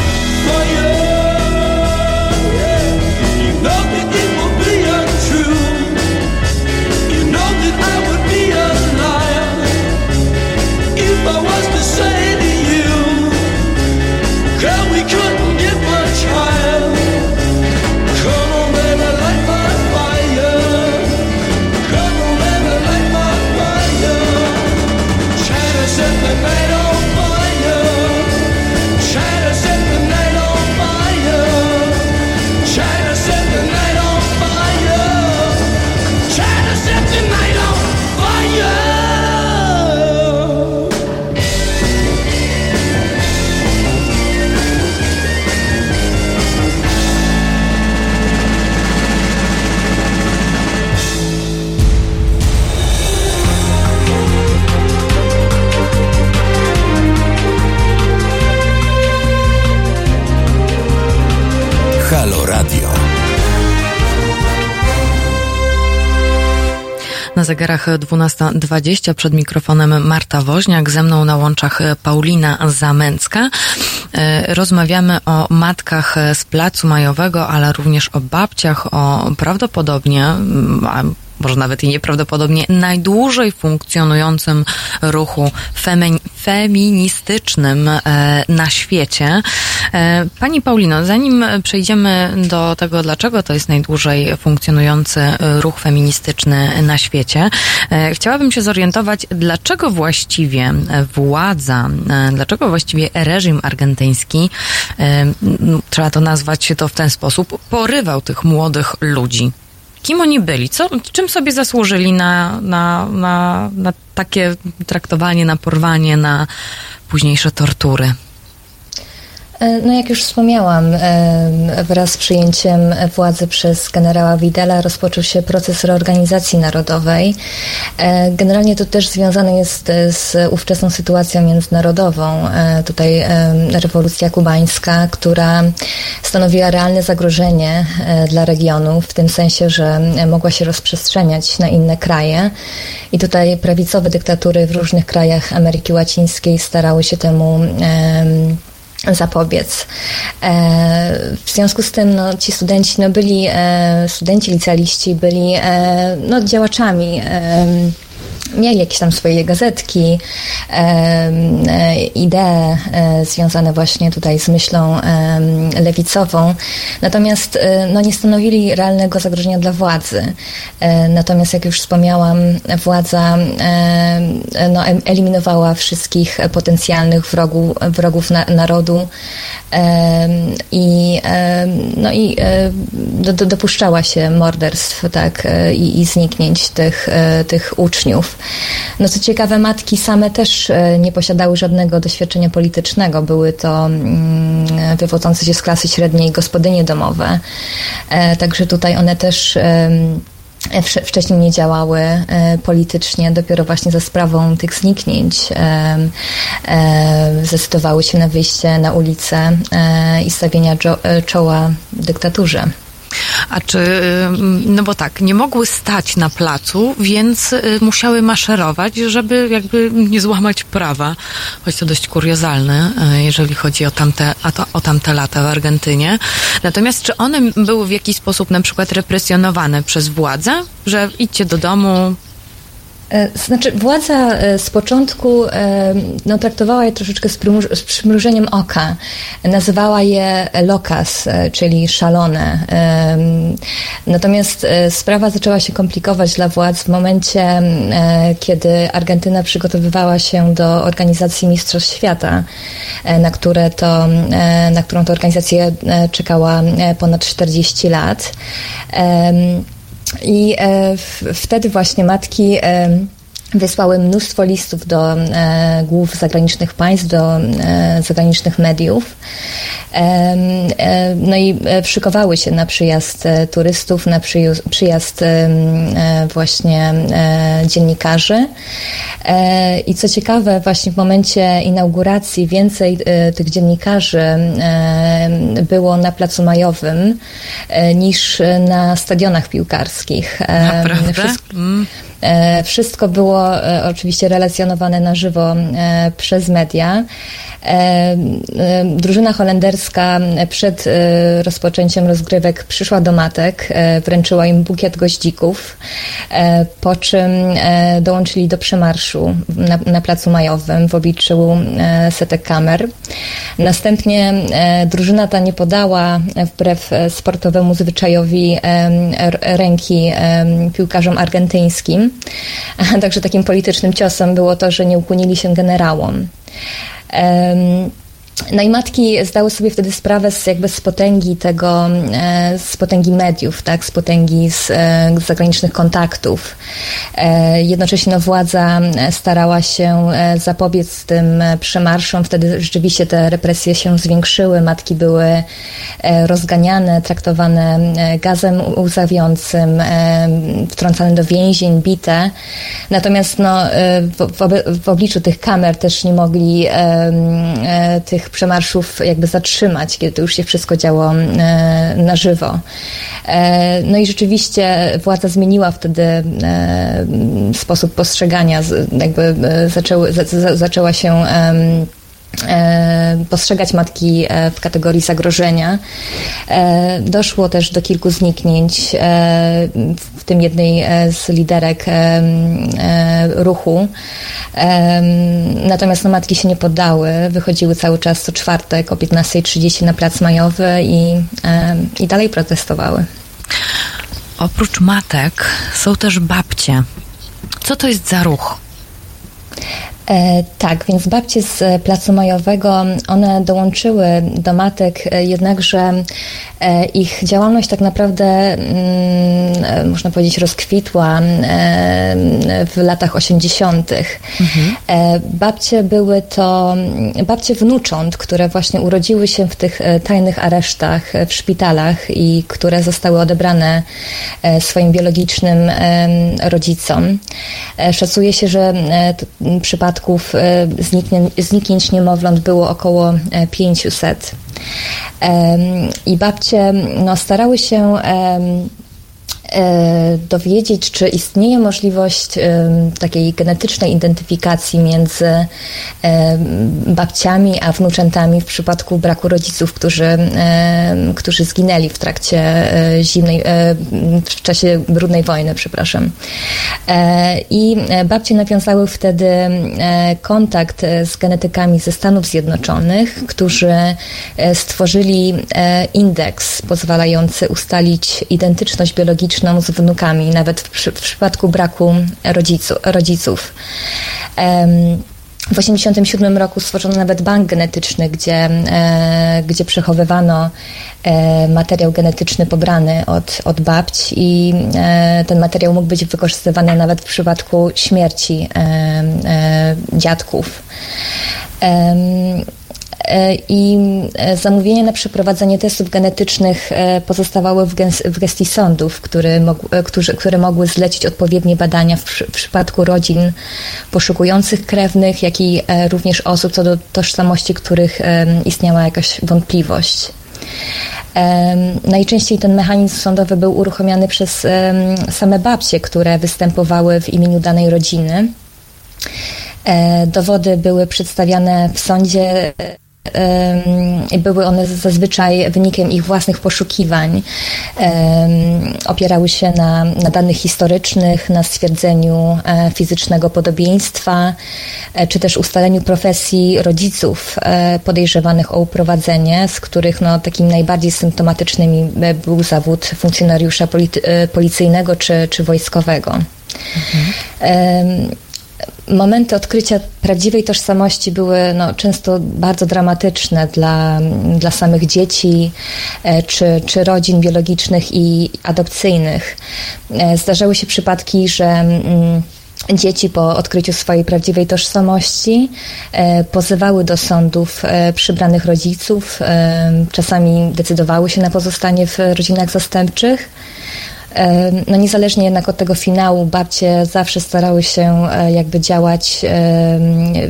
Na zegarach 12.20 przed mikrofonem Marta Woźniak, ze mną na łączach Paulina Zamęcka. E, Rozmawiamy o matkach z Placu Majowego, ale również o babciach, o prawdopodobnie, mm, może nawet i nieprawdopodobnie najdłużej funkcjonującym ruchu femi- feministycznym e, na świecie. E, Pani Paulino, zanim przejdziemy do tego, dlaczego to jest najdłużej funkcjonujący e, ruch feministyczny na świecie, chciałabym się zorientować, dlaczego właściwie władza, dlaczego właściwie reżim argentyński, trzeba to nazwać to w ten sposób, porywał tych młodych ludzi. Kim oni byli? Co, czym sobie zasłużyli na, na, na, na takie traktowanie, na porwanie, na późniejsze tortury? E, No jak już wspomniałam, e, wraz z przyjęciem władzy przez generała Widela rozpoczął się proces reorganizacji narodowej. E, Generalnie to też związane jest z ówczesną sytuacją międzynarodową. Tutaj rewolucja kubańska, która stanowiła realne zagrożenie dla regionu, w tym sensie, że mogła się rozprzestrzeniać na inne kraje. I tutaj prawicowe dyktatury w różnych krajach Ameryki Łacińskiej starały się temu em, zapobiec. E, w związku z tym no, ci studenci no, byli, e, studenci licealiści byli e, no, działaczami. Mieli jakieś tam swoje gazetki, e, idee e, związane właśnie tutaj z myślą lewicową, natomiast e, no, nie stanowili realnego zagrożenia dla władzy. Natomiast, jak już wspomniałam, władza no, eliminowała wszystkich potencjalnych wrogów, wrogów na, narodu i, no, i do, do, dopuszczała się morderstw tak, i, i zniknięć tych, tych uczniów. No co ciekawe, matki same też e, nie posiadały żadnego doświadczenia politycznego. Były to mm, wywodzące się z klasy średniej gospodynie domowe. E, Także tutaj one też wcześniej nie działały e, politycznie, dopiero właśnie za sprawą tych zniknięć zdecydowały się na wyjście na ulicę i stawienia czoła dyktaturze. A czy, ym, no bo tak, nie mogły stać na placu, więc y, musiały maszerować, żeby jakby nie złamać prawa. Choć to dość kuriozalne, y, jeżeli chodzi o tamte, o tamte lata w Argentynie. Natomiast czy one były w jakiś sposób na przykład represjonowane przez władzę, że idźcie do domu, Znaczy, władza e, z początku e, no, traktowała je troszeczkę z, z przymrużeniem oka. Nazywała je locas, e, czyli szalone. Natomiast e, sprawa zaczęła się komplikować dla władz w momencie, e, kiedy Argentyna przygotowywała się do organizacji Mistrzostw Świata, e, na, które to, e, na którą to organizację e, czekała e, ponad 40 lat. I e, wtedy właśnie matki wysłały mnóstwo listów do e, głów zagranicznych państw, do e, zagranicznych mediów. E, no i e, szykowały się na przyjazd e, turystów, na przyjazd e, właśnie dziennikarzy. I co ciekawe, właśnie w momencie inauguracji więcej tych dziennikarzy było na Placu Majowym niż na stadionach piłkarskich. Naprawdę? wszystko- Mm. Wszystko było e, oczywiście relacjonowane na żywo e, przez media. E, e, Drużyna holenderska przed e, rozpoczęciem rozgrywek przyszła do matek, e, wręczyła im bukiet goździków, e, po czym e, dołączyli do przemarszu na, na Placu Majowym w obliczu e, setek kamer. Następnie e, drużyna ta nie podała, e, wbrew e, sportowemu zwyczajowi, e, ręki e, piłkarzom argentyńskim. [LAUGHS] Także takim politycznym ciosem było to, że nie ukłonili się generałom. No i matki zdały sobie wtedy sprawę z, jakby z potęgi tego, e, z potęgi mediów, tak, z potęgi z, e, z zagranicznych kontaktów. E, Jednocześnie no, władza starała się zapobiec tym przemarszom. Wtedy rzeczywiście te represje się zwiększyły. Matki były rozganiane, traktowane gazem łzawiącym, wtrącane do więzień, bite. Natomiast no, w, w, obliczu tych kamer też nie mogli tych przemarszów jakby zatrzymać, kiedy to już się wszystko działo e, na żywo. E, No i rzeczywiście władza zmieniła wtedy e, sposób postrzegania, jakby zaczęły, za, za, zaczęła się postrzegać matki e, w kategorii zagrożenia. E, Doszło też do kilku zniknięć, e, w tym jednej e, z liderek e, e, ruchu. E, Natomiast no, matki się nie poddały, wychodziły cały czas co czwartek o 15.30 na Plac Majowy i, e, i dalej protestowały. Oprócz matek są też babcie. Co to jest za ruch? E, tak, więc babcie z e, Placu Majowego, one dołączyły do matek, e, jednakże ich działalność tak naprawdę, mm, można powiedzieć, rozkwitła w latach 80. E, babcie były to babcie wnucząt, które właśnie urodziły się w tych tajnych aresztach w szpitalach i które zostały odebrane swoim biologicznym rodzicom. Szacuje się, że m, przypadków e, zniknię- zniknięć niemowląt było około e, 500. Em, I babcie no, starały się e, dowiedzieć, czy istnieje możliwość em, takiej genetycznej identyfikacji między em, babciami a wnuczętami w przypadku braku rodziców, którzy, którzy zginęli w trakcie e, zimnej, e, w czasie brudnej wojny, przepraszam. E, I e, babcie nawiązały wtedy e, kontakt e, z genetykami ze Stanów Zjednoczonych, którzy e, stworzyli e, indeks pozwalający ustalić identyczność biologiczną z wnukami, nawet w, w przypadku braku rodzicu, rodziców. Em, w 1987 roku stworzono nawet bank genetyczny, gdzie, e, gdzie przechowywano e, materiał genetyczny pobrany od, od babci i e, ten materiał mógł być wykorzystywany nawet w przypadku śmierci e, dziadków. E, I e, zamówienia na przeprowadzenie testów genetycznych e, pozostawały w, gęs- w gestii sądów, którzy, które mogły zlecić odpowiednie badania w, w przypadku rodzin poszukujących krewnych, jak i również osób, co do tożsamości których istniała jakaś wątpliwość. Najczęściej ten mechanizm sądowy był uruchomiony przez same babcie, które występowały w imieniu danej rodziny. Dowody były przedstawiane w sądzie. Były one zazwyczaj wynikiem ich własnych poszukiwań. Opierały się na, na danych historycznych, na stwierdzeniu e, fizycznego podobieństwa, e, czy też ustaleniu profesji rodziców e, podejrzewanych o uprowadzenie, z których no, takim najbardziej symptomatycznym e, był zawód funkcjonariusza policyjnego czy, czy wojskowego. Em, Momenty odkrycia prawdziwej tożsamości były no, często bardzo dramatyczne dla, dla samych dzieci e, czy, czy rodzin biologicznych i adopcyjnych. E, Zdarzały się przypadki, że mm, dzieci po odkryciu swojej prawdziwej tożsamości e, pozywały do sądów przybranych rodziców, czasami decydowały się na pozostanie w rodzinach zastępczych. No niezależnie jednak od tego finału, babcie zawsze starały się e, jakby działać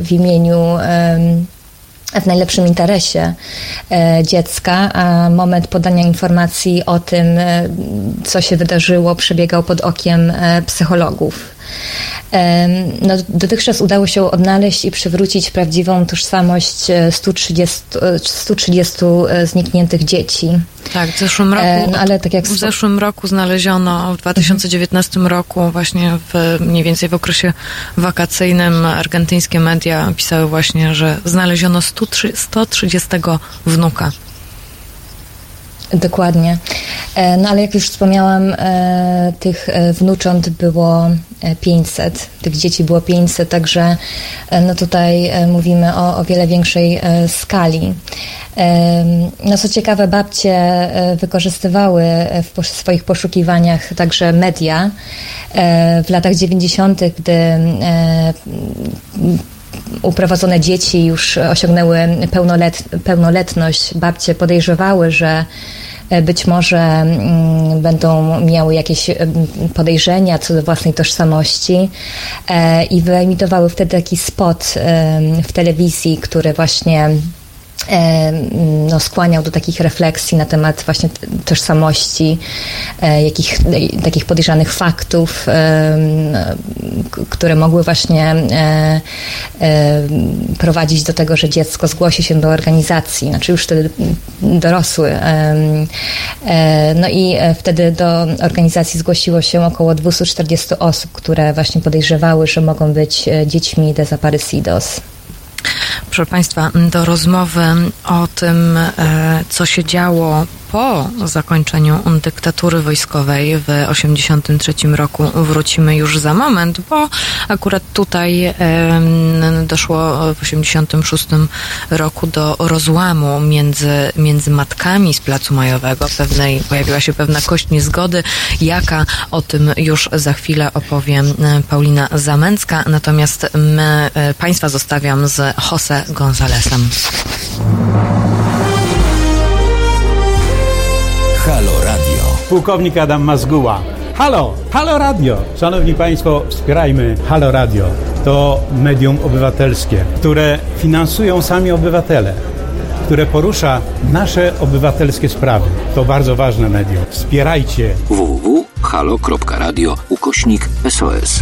w imieniu w najlepszym interesie e, dziecka, a moment podania informacji o tym, e, co się wydarzyło, przebiegał pod okiem psychologów. No, dotychczas udało się odnaleźć i przywrócić prawdziwą tożsamość e, 130, e, 130 znikniętych dzieci. Tak, w zeszłym roku, E, no, ale tak jak w zeszłym roku znaleziono, w 2019 roku, właśnie w, mniej więcej w okresie wakacyjnym, argentyńskie media pisały właśnie, że znaleziono 103, 130 wnuka. Dokładnie. E, No ale jak już wspomniałam, e, tych e, wnucząt było e, 500, tych dzieci było 500, także no tutaj mówimy o, o wiele większej skali. No co ciekawe, babcie wykorzystywały w swoich poszukiwaniach także media. W latach 90., gdy uprowadzone dzieci już osiągnęły pełnolet, pełnoletność, babcie podejrzewały, że e, być może mm, będą miały jakieś em, podejrzenia co do własnej tożsamości e, i wyemitowały wtedy taki spot w telewizji, który właśnie e, no, skłaniał do takich refleksji na temat właśnie tożsamości, e, jakich, e, takich podejrzanych faktów, e, które mogły właśnie e, e, prowadzić do tego, że dziecko zgłosi się do organizacji, znaczy już wtedy dorosły. E, e, no i e, wtedy do organizacji zgłosiło się około 240 osób, które właśnie podejrzewały, że mogą być e, dziećmi desaparecidos. Proszę Państwa, do rozmowy o tym, e, co się działo po zakończeniu dyktatury wojskowej w 1983 roku wrócimy już za moment, bo akurat tutaj doszło w 1986 roku do rozłamu między, między matkami z Placu Majowego. Pewnej, pojawiła się pewna kość niezgody. Jaka o tym już za chwilę opowie e, Paulina Zamęcka. Natomiast my, e, Państwa zostawiam z Jose Gonzalesem. Halo Radio. Pułkownik Adam Mazguła. Halo, Halo Radio. Szanowni Państwo, wspierajmy Halo Radio. To medium obywatelskie, które finansują sami obywatele, które porusza nasze obywatelskie sprawy. To bardzo ważne medium. Wspierajcie. www.halo.radio ukośnik SOS.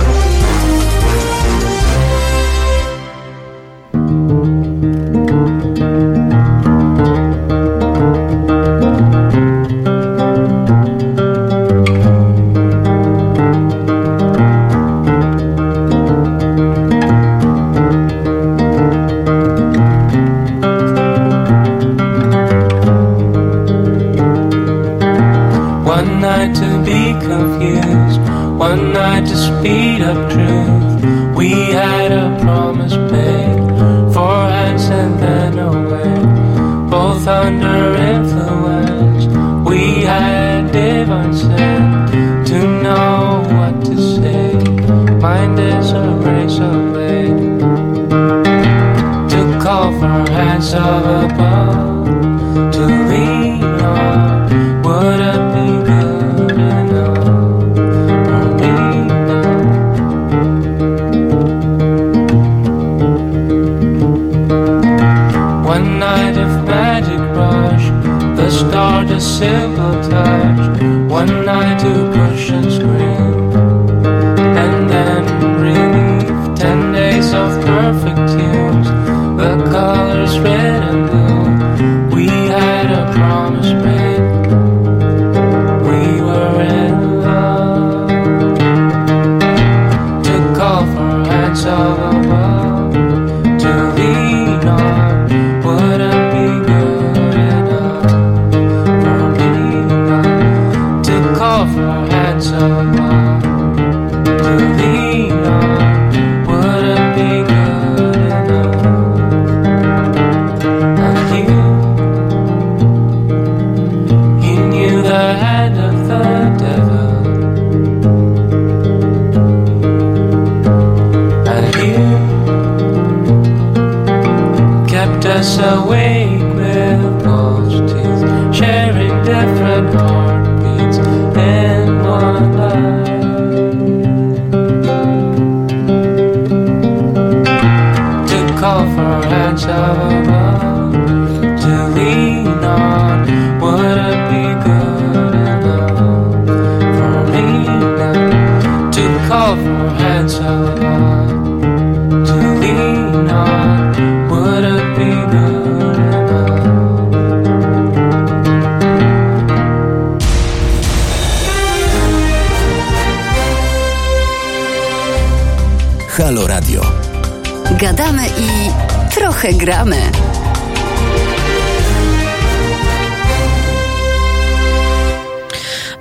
Gramy.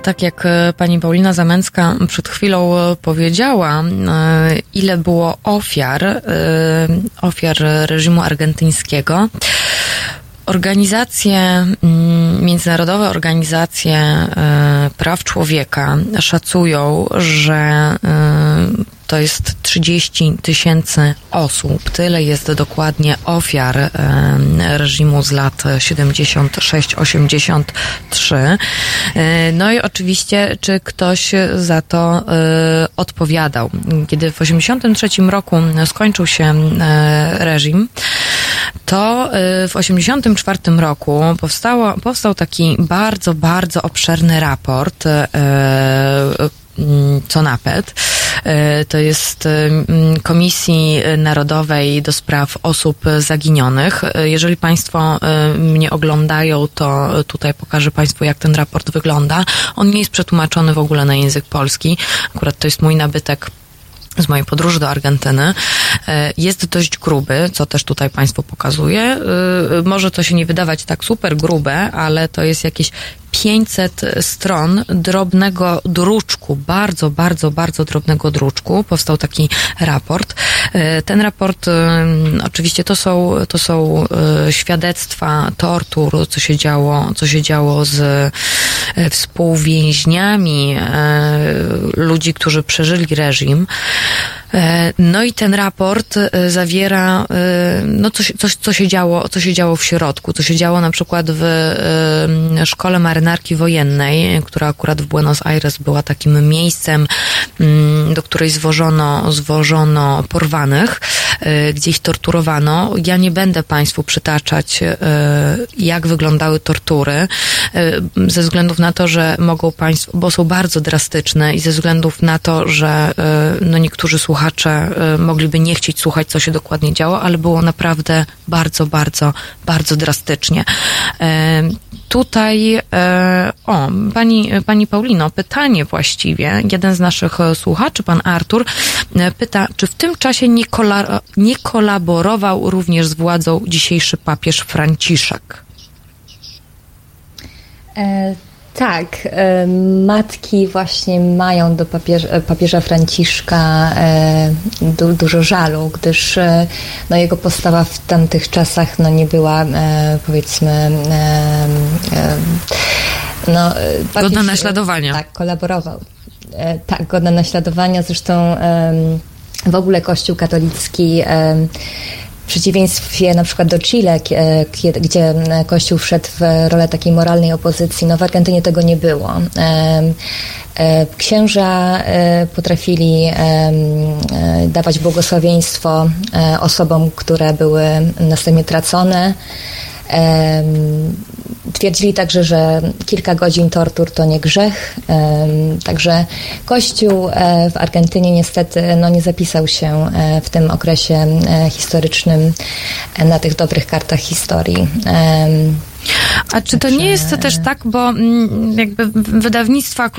Tak jak e, pani Paulina Zamęcka przed chwilą e, powiedziała, e, ile było ofiar, ofiar reżimu argentyńskiego. Organizacje, mm, międzynarodowe organizacje e, praw człowieka szacują, że e, to jest 30 tysięcy osób. Tyle jest dokładnie ofiar e, reżimu z lat 76-83. E, No i oczywiście, czy ktoś za to odpowiadał. Kiedy w 83 roku skończył się reżim, to y, w 84 roku powstało, powstał taki bardzo, bardzo obszerny raport y, mm, CONAPET. Y, To jest y, mm, Komisji Narodowej do Spraw Osób Zaginionych. Y, Jeżeli Państwo y, mnie oglądają, to tutaj pokażę Państwu, jak ten raport wygląda. On nie jest przetłumaczony w ogóle na język polski. Akurat to jest mój nabytek z mojej podróży do Argentyny. E, Jest dość gruby, co też tutaj Państwu pokazuję. E, Może to się nie wydawać tak super grube, ale to jest jakieś 500 stron drobnego druczku, bardzo, bardzo, bardzo drobnego druczku. Powstał taki raport. E, Ten raport, e, oczywiście to są, to są e, świadectwa tortur, co się działo, co się działo z współwięźniami, ludzi, którzy przeżyli reżim. E, No i ten raport e, zawiera, e, no coś, coś, co się działo, co się działo w środku, co się działo na przykład w szkole marynarki wojennej, która akurat w Buenos Aires była takim miejscem, mm, do której zwożono, zwożono porwanych, gdzie ich torturowano. Ja nie będę Państwu przytaczać, jak wyglądały tortury, ze względów na to, że mogą Państwo, bo są bardzo drastyczne i ze względów na to, że no niektórzy słuchacze e, mogliby nie chcieć słuchać, co się dokładnie działo, ale było naprawdę bardzo, bardzo, bardzo drastycznie. E, Tutaj, e, o, pani, pani Paulino, pytanie właściwie. Jeden z naszych słuchaczy, pan Artur, pyta, czy w tym czasie nie, kola, nie kolaborował również z władzą dzisiejszy papież Franciszek? E, tak, e, matki właśnie mają do papieża, papieża Franciszka e, du, dużo żalu, gdyż e, no, jego postawa w tamtych czasach no, nie była e, powiedzmy e, e, no, e, papież, Godna naśladowania. Tak, kolaborował. E, tak, godna naśladowania. Zresztą w ogóle Kościół katolicki przeciwieństwie na przykład do Chile, gdzie e, Kościół wszedł w rolę takiej moralnej opozycji, no w Argentynie tego nie było. E, Księża e, potrafili dawać błogosławieństwo osobom, które były następnie tracone. Twierdzili także, że kilka godzin tortur to nie grzech. Także Kościół e, w Argentynie niestety no, nie zapisał się e, w tym okresie e, historycznym na tych dobrych kartach historii. A czy to nie jest też tak, bo mm, jakby wydawnictwa,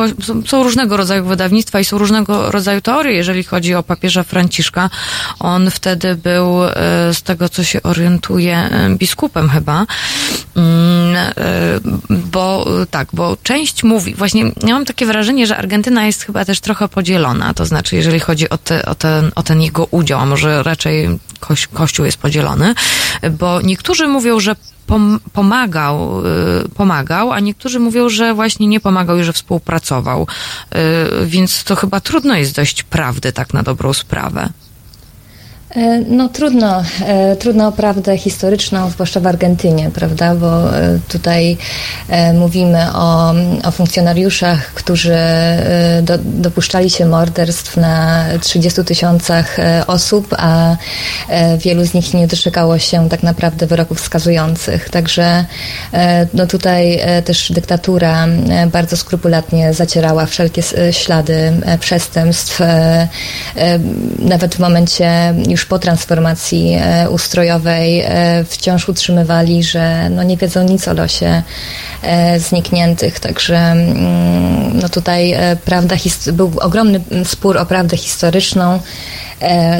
są- różnego rodzaju wydawnictwa i są różnego rodzaju teorie, jeżeli chodzi o papieża Franciszka. On wtedy był, e, z tego co się orientuje, e, biskupem chyba. Mm, e, Bo tak, bo część mówi, właśnie ja mam takie wrażenie, że Argentyna jest chyba też trochę podzielona, to znaczy jeżeli chodzi o, te, o, ten, o ten jego udział, a może raczej koś, Kościół jest podzielony, bo niektórzy mówią, że pomagał, y, pomagał, a niektórzy mówią, że właśnie nie pomagał i że współpracował. Y, Więc to chyba trudno jest dość prawdy tak na dobrą sprawę. E, no trudno, e, trudno o prawdę historyczną, zwłaszcza w Argentynie, prawda, bo e, tutaj mówimy o, o funkcjonariuszach, którzy do, dopuszczali się morderstw na 30 tysiącach osób, a wielu z nich nie doczekało się tak naprawdę wyroków skazujących. Także no tutaj też dyktatura bardzo skrupulatnie zacierała wszelkie ślady przestępstw. Nawet w momencie już już po transformacji e, ustrojowej e, wciąż utrzymywali, że no nie wiedzą nic o losie e, znikniętych. Także mm, no tutaj prawda, był ogromny spór o prawdę historyczną.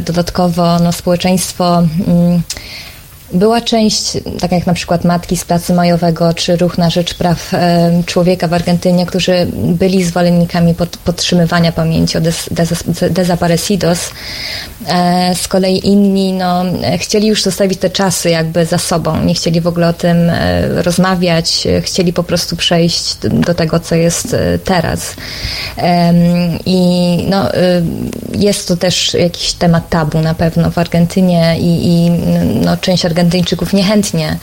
Dodatkowo no, społeczeństwo mm, była część, tak jak na przykład Matki z Placu Majowego, czy Ruch na Rzecz Praw Człowieka w Argentynie, którzy byli zwolennikami pod, podtrzymywania pamięci o des, des, desaparecidos. E, z kolei inni no, chcieli już zostawić te czasy jakby za sobą, nie chcieli w ogóle o tym e, rozmawiać, chcieli po prostu przejść do tego, co jest e, teraz. I no, jest to też jakiś temat tabu na pewno w Argentynie i, i no, część Argentyny Argentyńczyków niechętnie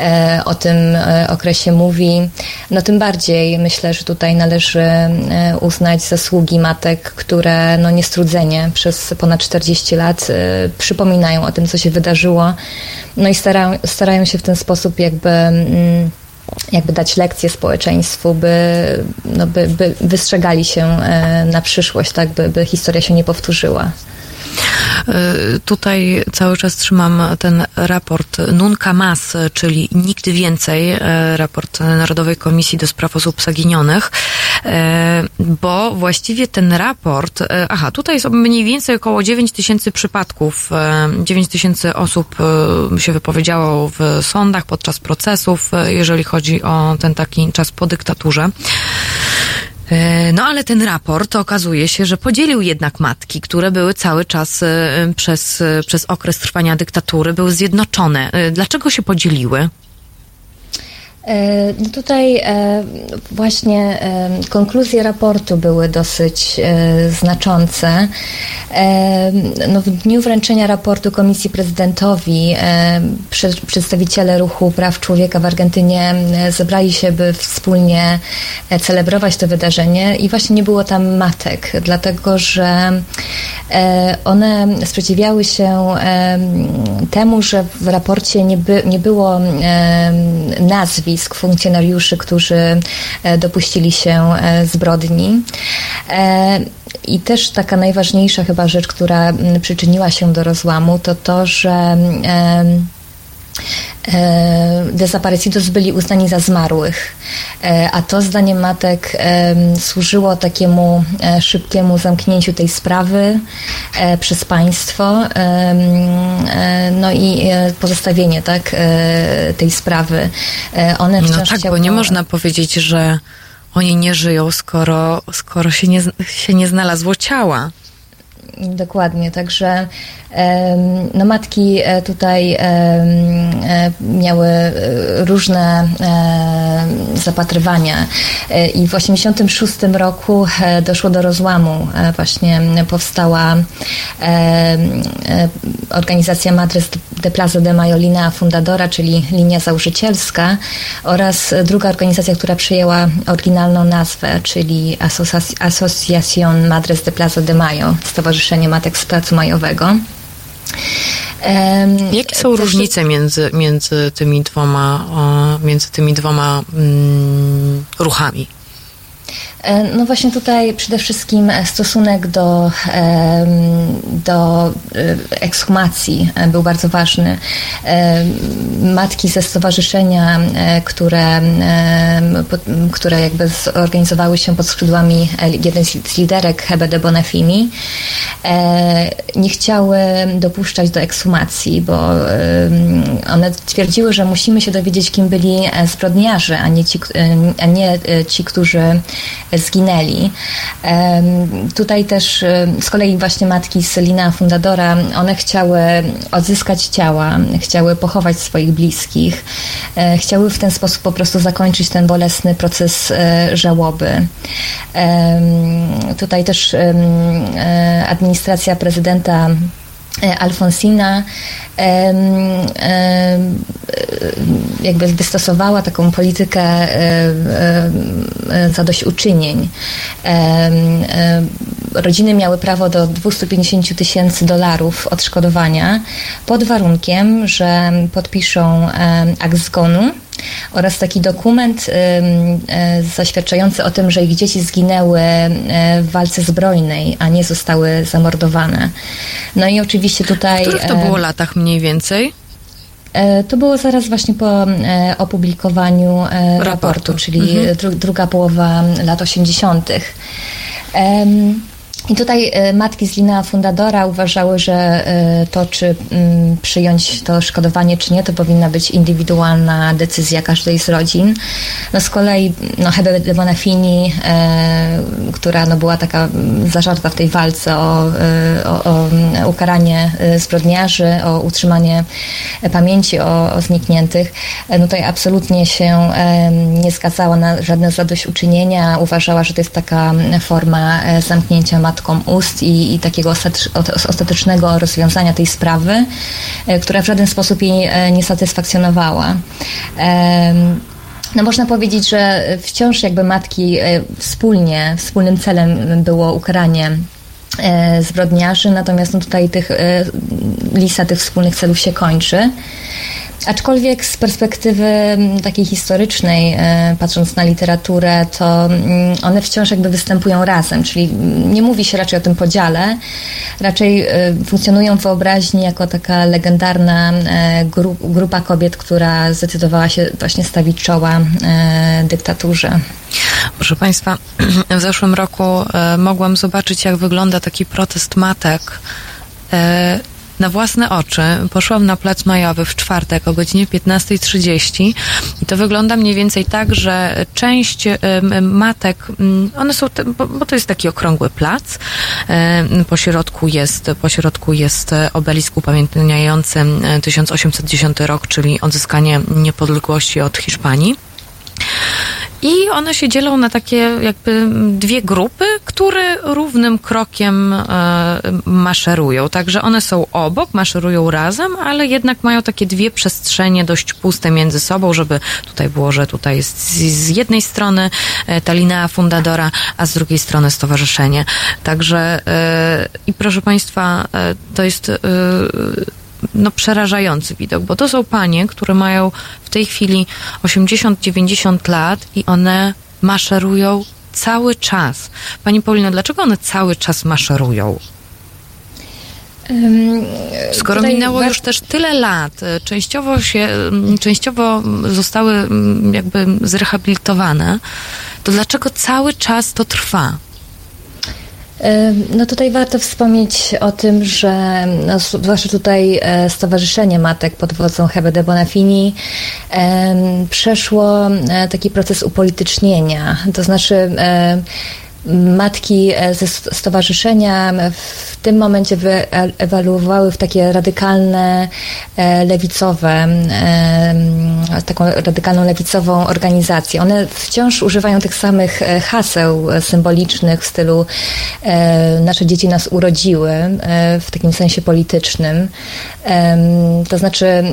e, o tym e, okresie mówi. No tym bardziej myślę, że tutaj należy e, uznać zasługi matek, które no niestrudzenie przez ponad 40 lat przypominają o tym, co się wydarzyło. No i starają, starają się w ten sposób jakby mm, jakby dać lekcję społeczeństwu, by, no, by, by wystrzegali się na przyszłość, tak, by, by historia się nie powtórzyła. Y, tutaj cały czas trzymam ten raport Nunca Mas, czyli Nigdy Więcej, y, raport Narodowej Komisji do Spraw Osób Zaginionych, y, bo właściwie ten raport, aha, tutaj jest mniej więcej około 9 tysięcy przypadków, 9 tysięcy osób się wypowiedziało w sądach podczas procesów, jeżeli chodzi o ten taki czas po dyktaturze. E, no ale ten raport okazuje się, że podzielił jednak matki, które były cały czas e, przez, e, przez okres trwania dyktatury, były zjednoczone. Dlaczego się podzieliły? E, no tutaj e, właśnie e, konkluzje raportu były dosyć znaczące. No w dniu wręczenia raportu Komisji Prezydentowi przedstawiciele ruchu praw człowieka w Argentynie zebrali się, by wspólnie celebrować to wydarzenie i właśnie nie było tam matek, dlatego że one sprzeciwiały się temu, że w raporcie nie, by, nie było nazwisk nazwisk funkcjonariuszy, którzy e, dopuścili się e, zbrodni. E, I też taka najważniejsza chyba rzecz, która przyczyniła się do rozłamu, to to, że E, desaparecidos byli uznani za zmarłych, e, a to zdaniem matek służyło takiemu e, szybkiemu zamknięciu tej sprawy przez państwo no i pozostawienie tak, tej sprawy. One no tak, chciały... bo nie można powiedzieć, że oni nie żyją, skoro, skoro się, nie, się nie znalazło ciała. Dokładnie, także no matki e, tutaj e, miały e, różne zapatrywania i w 86 roku doszło do rozłamu. Właśnie powstała organizacja Madres de Plaza de Mayo Linea Fundadora, czyli linia założycielska oraz druga organizacja, która przyjęła oryginalną nazwę, czyli Asociación Madres de Plaza de Mayo, Matek z Placu Majowego. Jakie są różnice między, między tymi dwoma, między tymi dwoma mm, ruchami? E, no właśnie tutaj przede wszystkim stosunek do, do e, ekshumacji e, był bardzo ważny. Matki ze stowarzyszenia, które, które jakby zorganizowały się pod skrzydłami jeden z liderek Hebe de Bonafini, nie chciały dopuszczać do ekshumacji, bo one twierdziły, że musimy się dowiedzieć, kim byli zbrodniarze, a nie ci, a nie ci którzy zginęli. Tutaj też z kolei właśnie matki z Lina Fundadora, one chciały odzyskać ciała, chciały pochować swoich bliskich, e, chciały w ten sposób po prostu zakończyć ten bolesny proces e, żałoby. Tutaj też e, administracja prezydenta Alfonsina jakby wystosowała taką politykę zadośćuczynień. Rodziny miały prawo do 250 tysięcy dolarów odszkodowania pod warunkiem, że podpiszą akt zgonu oraz taki dokument zaświadczający o tym, że ich dzieci zginęły w walce zbrojnej, a nie zostały zamordowane. No i oczywiście tutaj... W których to było latach mniej więcej? To było zaraz właśnie po opublikowaniu raportu, raportu czyli mhm. dru druga połowa lat 80. I tutaj e, matki z Lina Fundadora uważały, że e, to, czy mm, przyjąć to szkodowanie, czy nie, to powinna być indywidualna decyzja każdej z rodzin. No z kolei no, Hebe de Bonafini, e, która no, była taka mm, zażarta w tej walce o, o, o ukaranie zbrodniarzy, o utrzymanie pamięci o, o znikniętych, no tutaj absolutnie się nie zgadzała na żadne zadośćuczyninienia. Uważała, że to jest taka forma zamknięcia matki matką ust i, i takiego ostatecznego rozwiązania tej sprawy, e, która w żaden sposób jej e, nie satysfakcjonowała. No można powiedzieć, że wciąż jakby matki e, wspólnie, wspólnym celem było ukaranie zbrodniarzy, natomiast no tutaj tych, lista tych wspólnych celów się kończy. Aczkolwiek z perspektywy mm, takiej historycznej, e, patrząc na literaturę, to mm, one wciąż jakby występują razem, czyli nie mówi się raczej o tym podziale, raczej e, funkcjonują w wyobraźni jako taka legendarna e, grupa kobiet, która zdecydowała się właśnie stawić czoła dyktaturze. Proszę Państwa, [CLEARS THROAT] w zeszłym roku mogłam zobaczyć, jak wygląda taki protest matek na własne oczy. Poszłam na plac majowy w czwartek o godzinie 15.30 i to wygląda mniej więcej tak, że część matek, one są, bo to jest taki okrągły plac, po środku jest, po środku jest obelisk upamiętniający 1810 rok, czyli odzyskanie niepodległości od Hiszpanii. I one się dzielą na takie jakby dwie grupy, które równym krokiem e, maszerują. Także one są obok, maszerują razem, ale jednak mają takie dwie przestrzenie dość puste między sobą, żeby tutaj było, że tutaj jest z, jednej strony e, ta linea fundadora, a z drugiej strony stowarzyszenie. Także e, i proszę Państwa, to jest no, przerażający widok, bo to są panie, które mają w tej chwili 80-90 lat i one maszerują cały czas. Pani Paulino, dlaczego one cały czas maszerują? Skoro minęło już też tyle lat, e, częściowo się, częściowo zostały jakby zrehabilitowane, to dlaczego cały czas to trwa? No tutaj warto wspomnieć o tym, że no, zwłaszcza tutaj e, Stowarzyszenie Matek pod wodzą Hebe de Bonafini przeszło e, taki proces upolitycznienia. To znaczy matki e, ze stowarzyszenia w tym momencie wyewaluowały w takie radykalne, e, lewicowe, taką radykalną lewicową organizację. One wciąż używają tych samych e, haseł symbolicznych w stylu nasze dzieci nas urodziły w takim sensie politycznym. To znaczy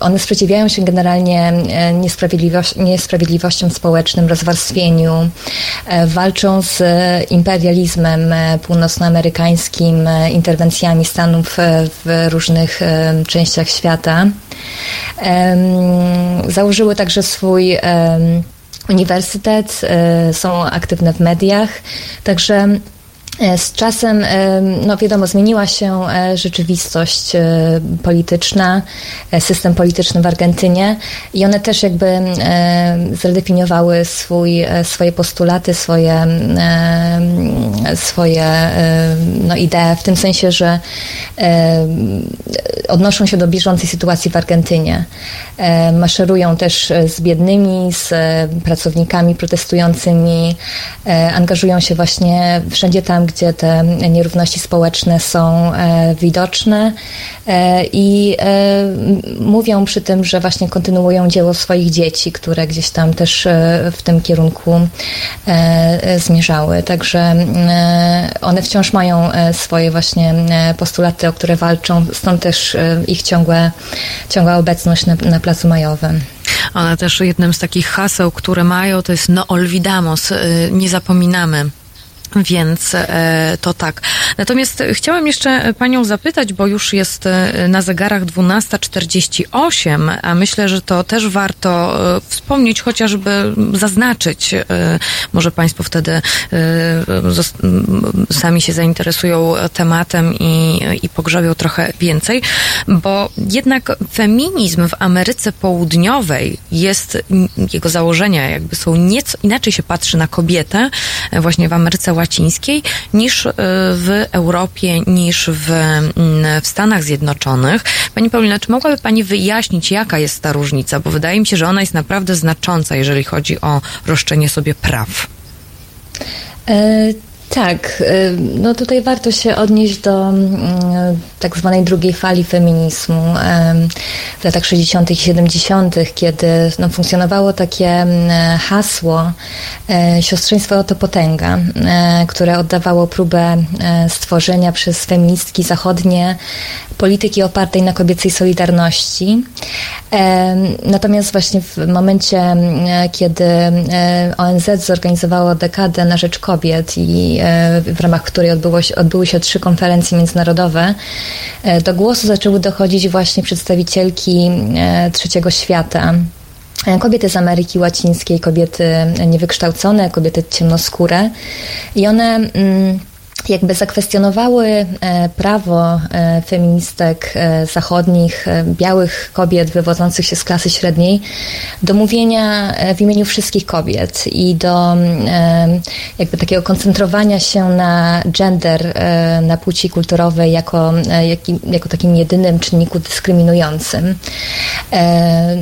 one sprzeciwiają się generalnie niesprawiedliwości, niesprawiedliwościom społecznym, rozwarstwieniu, walczą z imperializmem północnoamerykańskim, interwencjami Stanów w różnych częściach świata. Założyły także swój uniwersytet, e, są aktywne w mediach, także E, z czasem, e, no wiadomo, zmieniła się e, rzeczywistość polityczna, system polityczny w Argentynie i one też jakby zredefiniowały swój, swoje postulaty, swoje, swoje no, idee, w tym sensie, że odnoszą się do bieżącej sytuacji w Argentynie. Maszerują też z biednymi, z pracownikami protestującymi, angażują się właśnie wszędzie tam, gdzie te nierówności społeczne są e, widoczne. E, i e, mówią przy tym, że właśnie kontynuują dzieło swoich dzieci, które gdzieś tam też w tym kierunku zmierzały. Także one wciąż mają swoje właśnie postulaty, o które walczą, stąd też ich ciągłe, ciągła obecność na, na Placu Majowym. One też jednym z takich haseł, które mają, to jest no olvidamos, nie zapominamy. Więc e, to tak. Natomiast chciałam jeszcze Panią zapytać, bo już jest e, na zegarach 12.48, a myślę, że to też warto e, wspomnieć, chociażby zaznaczyć. Może Państwo wtedy sami się zainteresują tematem i, i pogrzebią trochę więcej, bo jednak feminizm w Ameryce Południowej jest, jego założenia jakby są nieco, inaczej się patrzy na kobietę właśnie w Ameryce łacińskiej niż e, w Europie, niż w, w Stanach Zjednoczonych. Pani Paulina, czy mogłaby Pani wyjaśnić, jaka jest ta różnica? Bo wydaje mi się, że ona jest naprawdę znacząca, jeżeli chodzi o roszczenie sobie praw. Tak, y, no tutaj warto się odnieść do mm, tak zwanej drugiej fali feminizmu w latach 60. i 70., kiedy no, funkcjonowało takie mm, hasło e, siostrzeństwo to potęga, e, które oddawało próbę e, stworzenia przez feministki zachodnie polityki opartej na kobiecej solidarności. Natomiast właśnie w momencie, kiedy ONZ zorganizowało dekadę na rzecz kobiet i e, w ramach której odbyło się, odbyły się trzy konferencje międzynarodowe, e, do głosu zaczęły dochodzić właśnie przedstawicielki e, trzeciego świata kobiety z Ameryki Łacińskiej, kobiety niewykształcone, kobiety ciemnoskóre i one mm, jakby zakwestionowały e, prawo e, feministek e, zachodnich, białych kobiet wywodzących się z klasy średniej do mówienia w imieniu wszystkich kobiet i do jakby takiego koncentrowania się na gender, na płci kulturowej jako, jako takim jedynym czynniku dyskryminującym.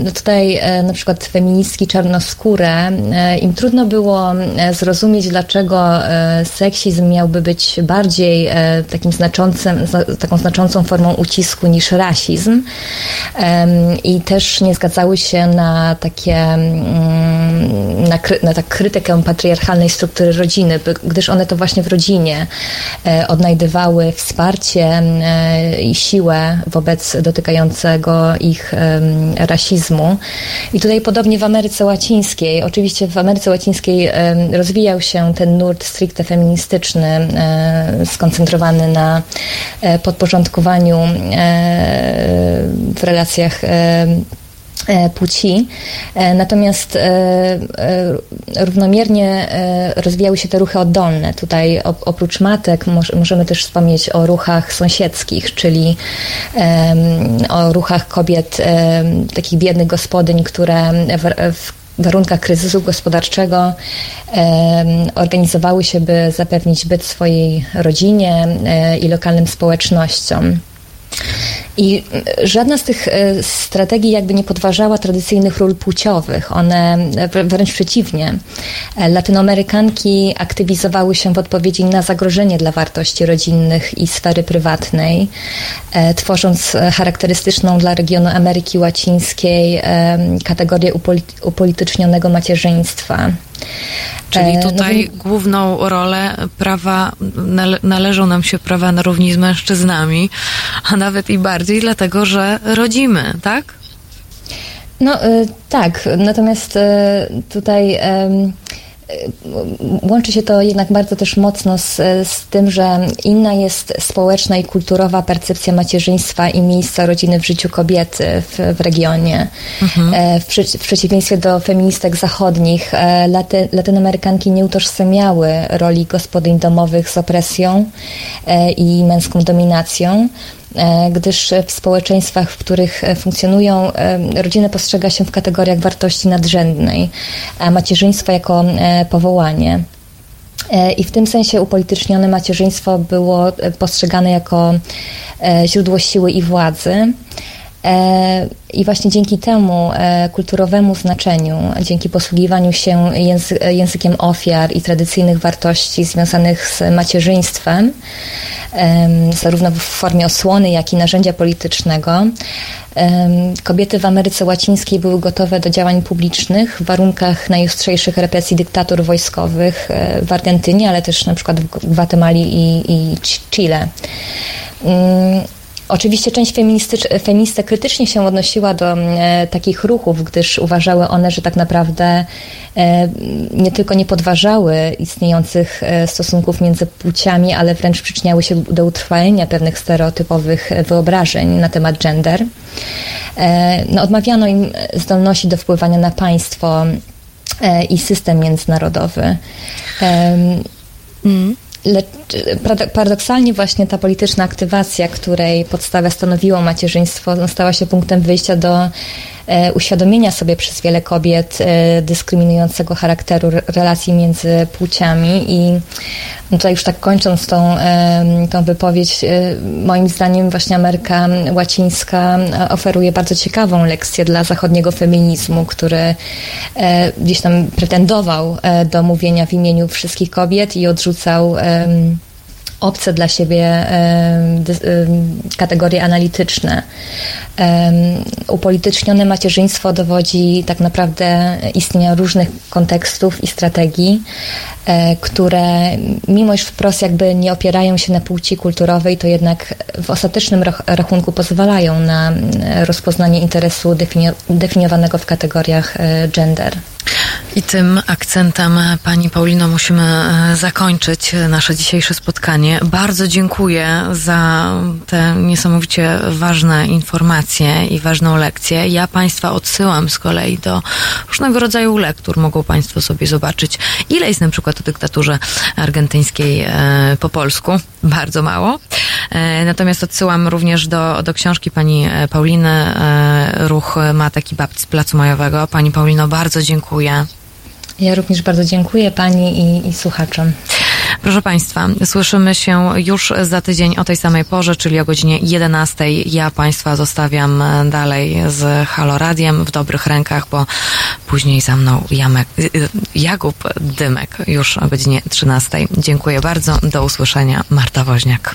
No tutaj na przykład feministki czarnoskóre, im trudno było zrozumieć, dlaczego seksizm miałby być bardziej e, takim znaczącym, taką znaczącą formą ucisku niż rasizm i też nie zgadzały się na takie mm, na, na tak krytykę patriarchalnej struktury rodziny, gdyż one to właśnie w rodzinie e, odnajdywały wsparcie e, i siłę wobec dotykającego ich rasizmu. I tutaj podobnie w Ameryce Łacińskiej, oczywiście w Ameryce Łacińskiej rozwijał się ten nurt stricte feministyczny, skoncentrowany na e, podporządkowaniu e, w relacjach e, płci. Natomiast równomiernie rozwijały się te ruchy oddolne. Tutaj oprócz matek możemy też wspomnieć o ruchach sąsiedzkich, czyli o ruchach kobiet, takich biednych gospodyń, które w warunkach kryzysu gospodarczego organizowały się, by zapewnić byt swojej rodzinie e, i lokalnym społecznościom. I żadna z tych e, strategii jakby nie podważała tradycyjnych ról płciowych. One wręcz przeciwnie. E, Latynoamerykanki aktywizowały się w odpowiedzi na zagrożenie dla wartości rodzinnych i sfery prywatnej, e, tworząc charakterystyczną dla regionu Ameryki Łacińskiej kategorię upolitycznionego macierzyństwa. Czyli no tutaj no, główną rolę prawa, nale, należą nam się prawa na równi z mężczyznami, a nawet i bardziej dlatego, że rodzimy, tak? No y, tak, natomiast y, tutaj y, łączy się to jednak bardzo też mocno z, z tym, że inna jest społeczna i kulturowa percepcja macierzyństwa i miejsca rodziny w życiu kobiety w, w regionie. Mhm. E, w, w, przeciwieństwie do feministek zachodnich, e, laty, latynoamerykanki nie utożsamiały roli gospodyń domowych z opresją e, i męską dominacją. E, gdyż w społeczeństwach, w których e, funkcjonują, e, rodzinę postrzega się w kategoriach wartości nadrzędnej, a macierzyństwo jako powołanie. I w tym sensie upolitycznione macierzyństwo było postrzegane jako źródło siły i władzy. E, I właśnie dzięki temu e, kulturowemu znaczeniu, dzięki posługiwaniu się języ- językiem ofiar i tradycyjnych wartości związanych z macierzyństwem, em, zarówno w formie osłony, jak i narzędzia politycznego, kobiety w Ameryce Łacińskiej były gotowe do działań publicznych w warunkach najostrzejszych represji dyktatur wojskowych e, w Argentynie, ale też na przykład w Gwatemali i, i Ch- Chile. Mm, Oczywiście część feministek krytycznie się odnosiła do e, takich ruchów, gdyż uważały one, że tak naprawdę e, nie tylko nie podważały istniejących e, stosunków między płciami, ale wręcz przyczyniały się do utrwalenia pewnych stereotypowych wyobrażeń na temat gender. E, no, odmawiano im zdolności do wpływania na państwo e, i system międzynarodowy. Em, Lecz parado- paradoksalnie właśnie ta polityczna aktywacja, której podstawę stanowiło macierzyństwo, stała się punktem wyjścia do uświadomienia sobie przez wiele kobiet e, dyskryminującego charakteru re- relacji między płciami i no, tutaj już tak kończąc tą, tą wypowiedź, e, moim zdaniem właśnie Ameryka Łacińska e, oferuje bardzo ciekawą lekcję dla zachodniego feminizmu, który e, gdzieś tam pretendował e, do mówienia w imieniu wszystkich kobiet i odrzucał obce dla siebie kategorie analityczne. Upolitycznione macierzyństwo dowodzi tak naprawdę istnienia różnych kontekstów i strategii, e, które mimo iż wprost jakby nie opierają się na płci kulturowej, to jednak w ostatecznym rach- rachunku pozwalają na rozpoznanie interesu definio- definiowanego w kategoriach e, gender. I tym akcentem, Pani Paulino, musimy e, zakończyć nasze dzisiejsze spotkanie. Bardzo dziękuję za te niesamowicie ważne informacje i ważną lekcję. Ja Państwa odsyłam z kolei do różnego rodzaju lektur. Mogą Państwo sobie zobaczyć, ile jest na przykład o dyktaturze argentyńskiej e, po polsku. Bardzo mało. E, Natomiast odsyłam również do, do książki pani e, Pauliny e, Ruch Matek i Babci z Placu Majowego. Pani Paulino, bardzo dziękuję. Ja również bardzo dziękuję Pani i, i słuchaczom. Proszę Państwa, słyszymy się już za tydzień o tej samej porze, czyli o godzinie 11. Ja Państwa zostawiam e, dalej z Halo Radiem w dobrych rękach, bo później za mną Jamek, y, Jakub Dymek już o godzinie 13. Dziękuję bardzo. Do usłyszenia. Marta Woźniak.